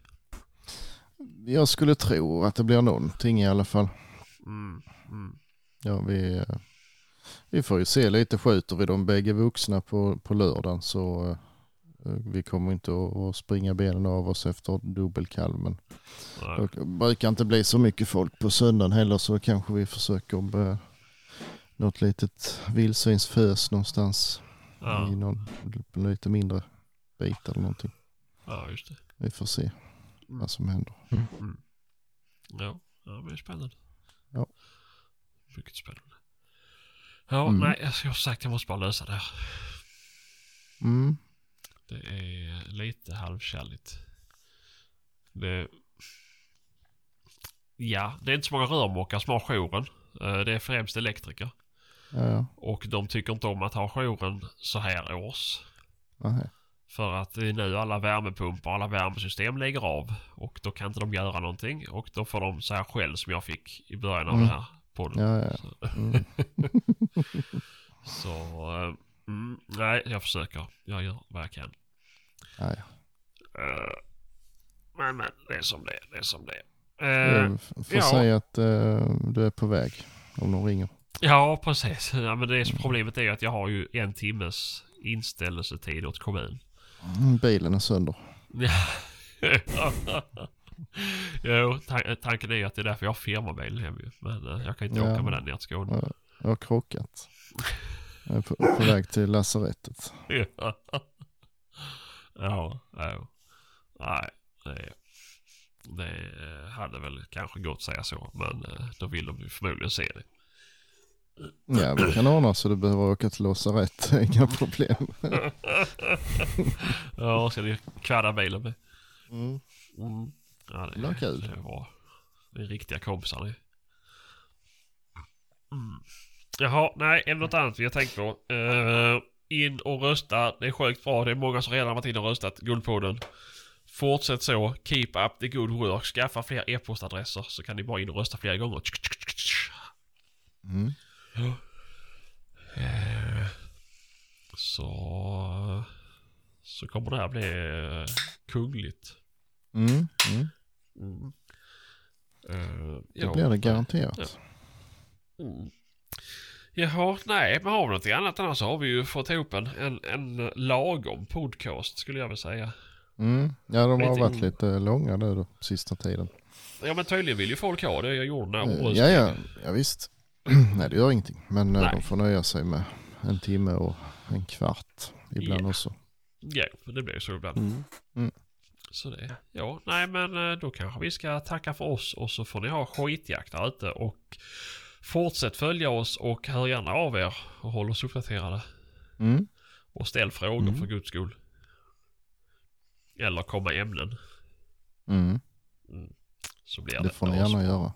Jag skulle tro att det blir någonting i alla fall. Mm. Mm. Ja, vi, eh, vi får ju se lite. Skjuter vi de bägge vuxna på, på lördagen så eh, vi kommer inte att, springa benen av oss efter dubbelkalv. Men det brukar inte bli så mycket folk på söndagen heller så kanske vi försöker med något litet vildsvinsfös någonstans Ja. i någon lite mindre bit eller någonting. ja, just det. Vi får se vad som händer. Mm. Ja, ja det är spännande. Ja. Mycket spännande. Ja, Mm. nej, jag har sagt jag måste bara lösa det här. Mm. Det är lite halvkärligt. Det... Ja, det är inte så många rörmokar som har jouren. Eh, Det är främst elektriker. Ja. Och de tycker inte om att ha jouren så här års. Nej. För att det är nu alla värmepumpar och alla värmesystem lägger av. Och då kan inte de göra någonting. Och då får de så här skäll som jag fick i början av Mm. det här podden. Ja, ja. Mm. (laughs) så eh, mm, nej, jag försöker. Jag gör vad jag kan. Ja, ja. Eh, men, men det är som det är. Det är som det är. F- får ja. säga att eh, du är på väg om de ringer. ja, precis. Ja, men det är, problemet är ju att jag har ju en timmes inställelsetid åt kommun. Mm, Bilen är sönder. (laughs) Jo, tan- tanken är ju att det är därför jag har firmabil hem ju. Men jag kan inte Ja. åka med den ner till Skåne. Ja. Jag har krockat. (laughs) Jag är på, på väg till lasarettet. (laughs) ja, ja. Nej, det, det hade väl kanske gått att säga så. Men eh, då vill de ju förmodligen se det. Ja, vi kan ordna så du behöver åka till lasarett. (laughs) Inga problem. (laughs) ja, ska ni kvadda bilen med? Mm. Mm. Ja, Det blir kul. Det är bra. Det är riktiga kompisar det. Mm. Jaha, nej, är det något annat vi har tänkt på? Eh, in och rösta. Det är sjukt bra. Det är många som redan varit in och röstat. Guldpodden. Fortsätt så. Keep up the good work. Skaffa fler e-postadresser så kan ni bara in och rösta flera gånger. Mm. Eh, Så... Så kommer det här bli eh, kungligt. Mm. Mm. Mm. Eh, Det ja. blir det garanterat. Mm. Jaha, nej, men har vi något annat annars har vi ju fått ihop en, en, en lagom podcast skulle jag vilja säga. Mm. Ja, de har Lite varit in- lite långa nu då, sista tiden. Ja men tydligen vill ju folk ha det. Jag gjorde den här Eh, Ja, ja, ja visst. (clears throat) Nej, det gör ingenting. Men eh, Nej. de får nöja sig med en timme och en kvart ibland Ja. också. Ja, det blir så ibland. Mm. Så det, ja, nej men eh, då kanske vi ska tacka för oss och så får ni ha skitjakt där ute och fortsätt följa oss och hör gärna av er och håll oss uppdaterade. Mm. Och ställ frågor Mm. för guds skull. Eller komma ämnen. Mm. Så blir det. Det får ni gärna göra.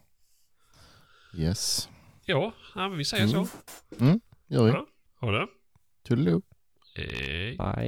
Yes, Ja, ja men vi säger Mm. så. gör vi. Ja. Ha det. Toodaloo. Hej. Bye.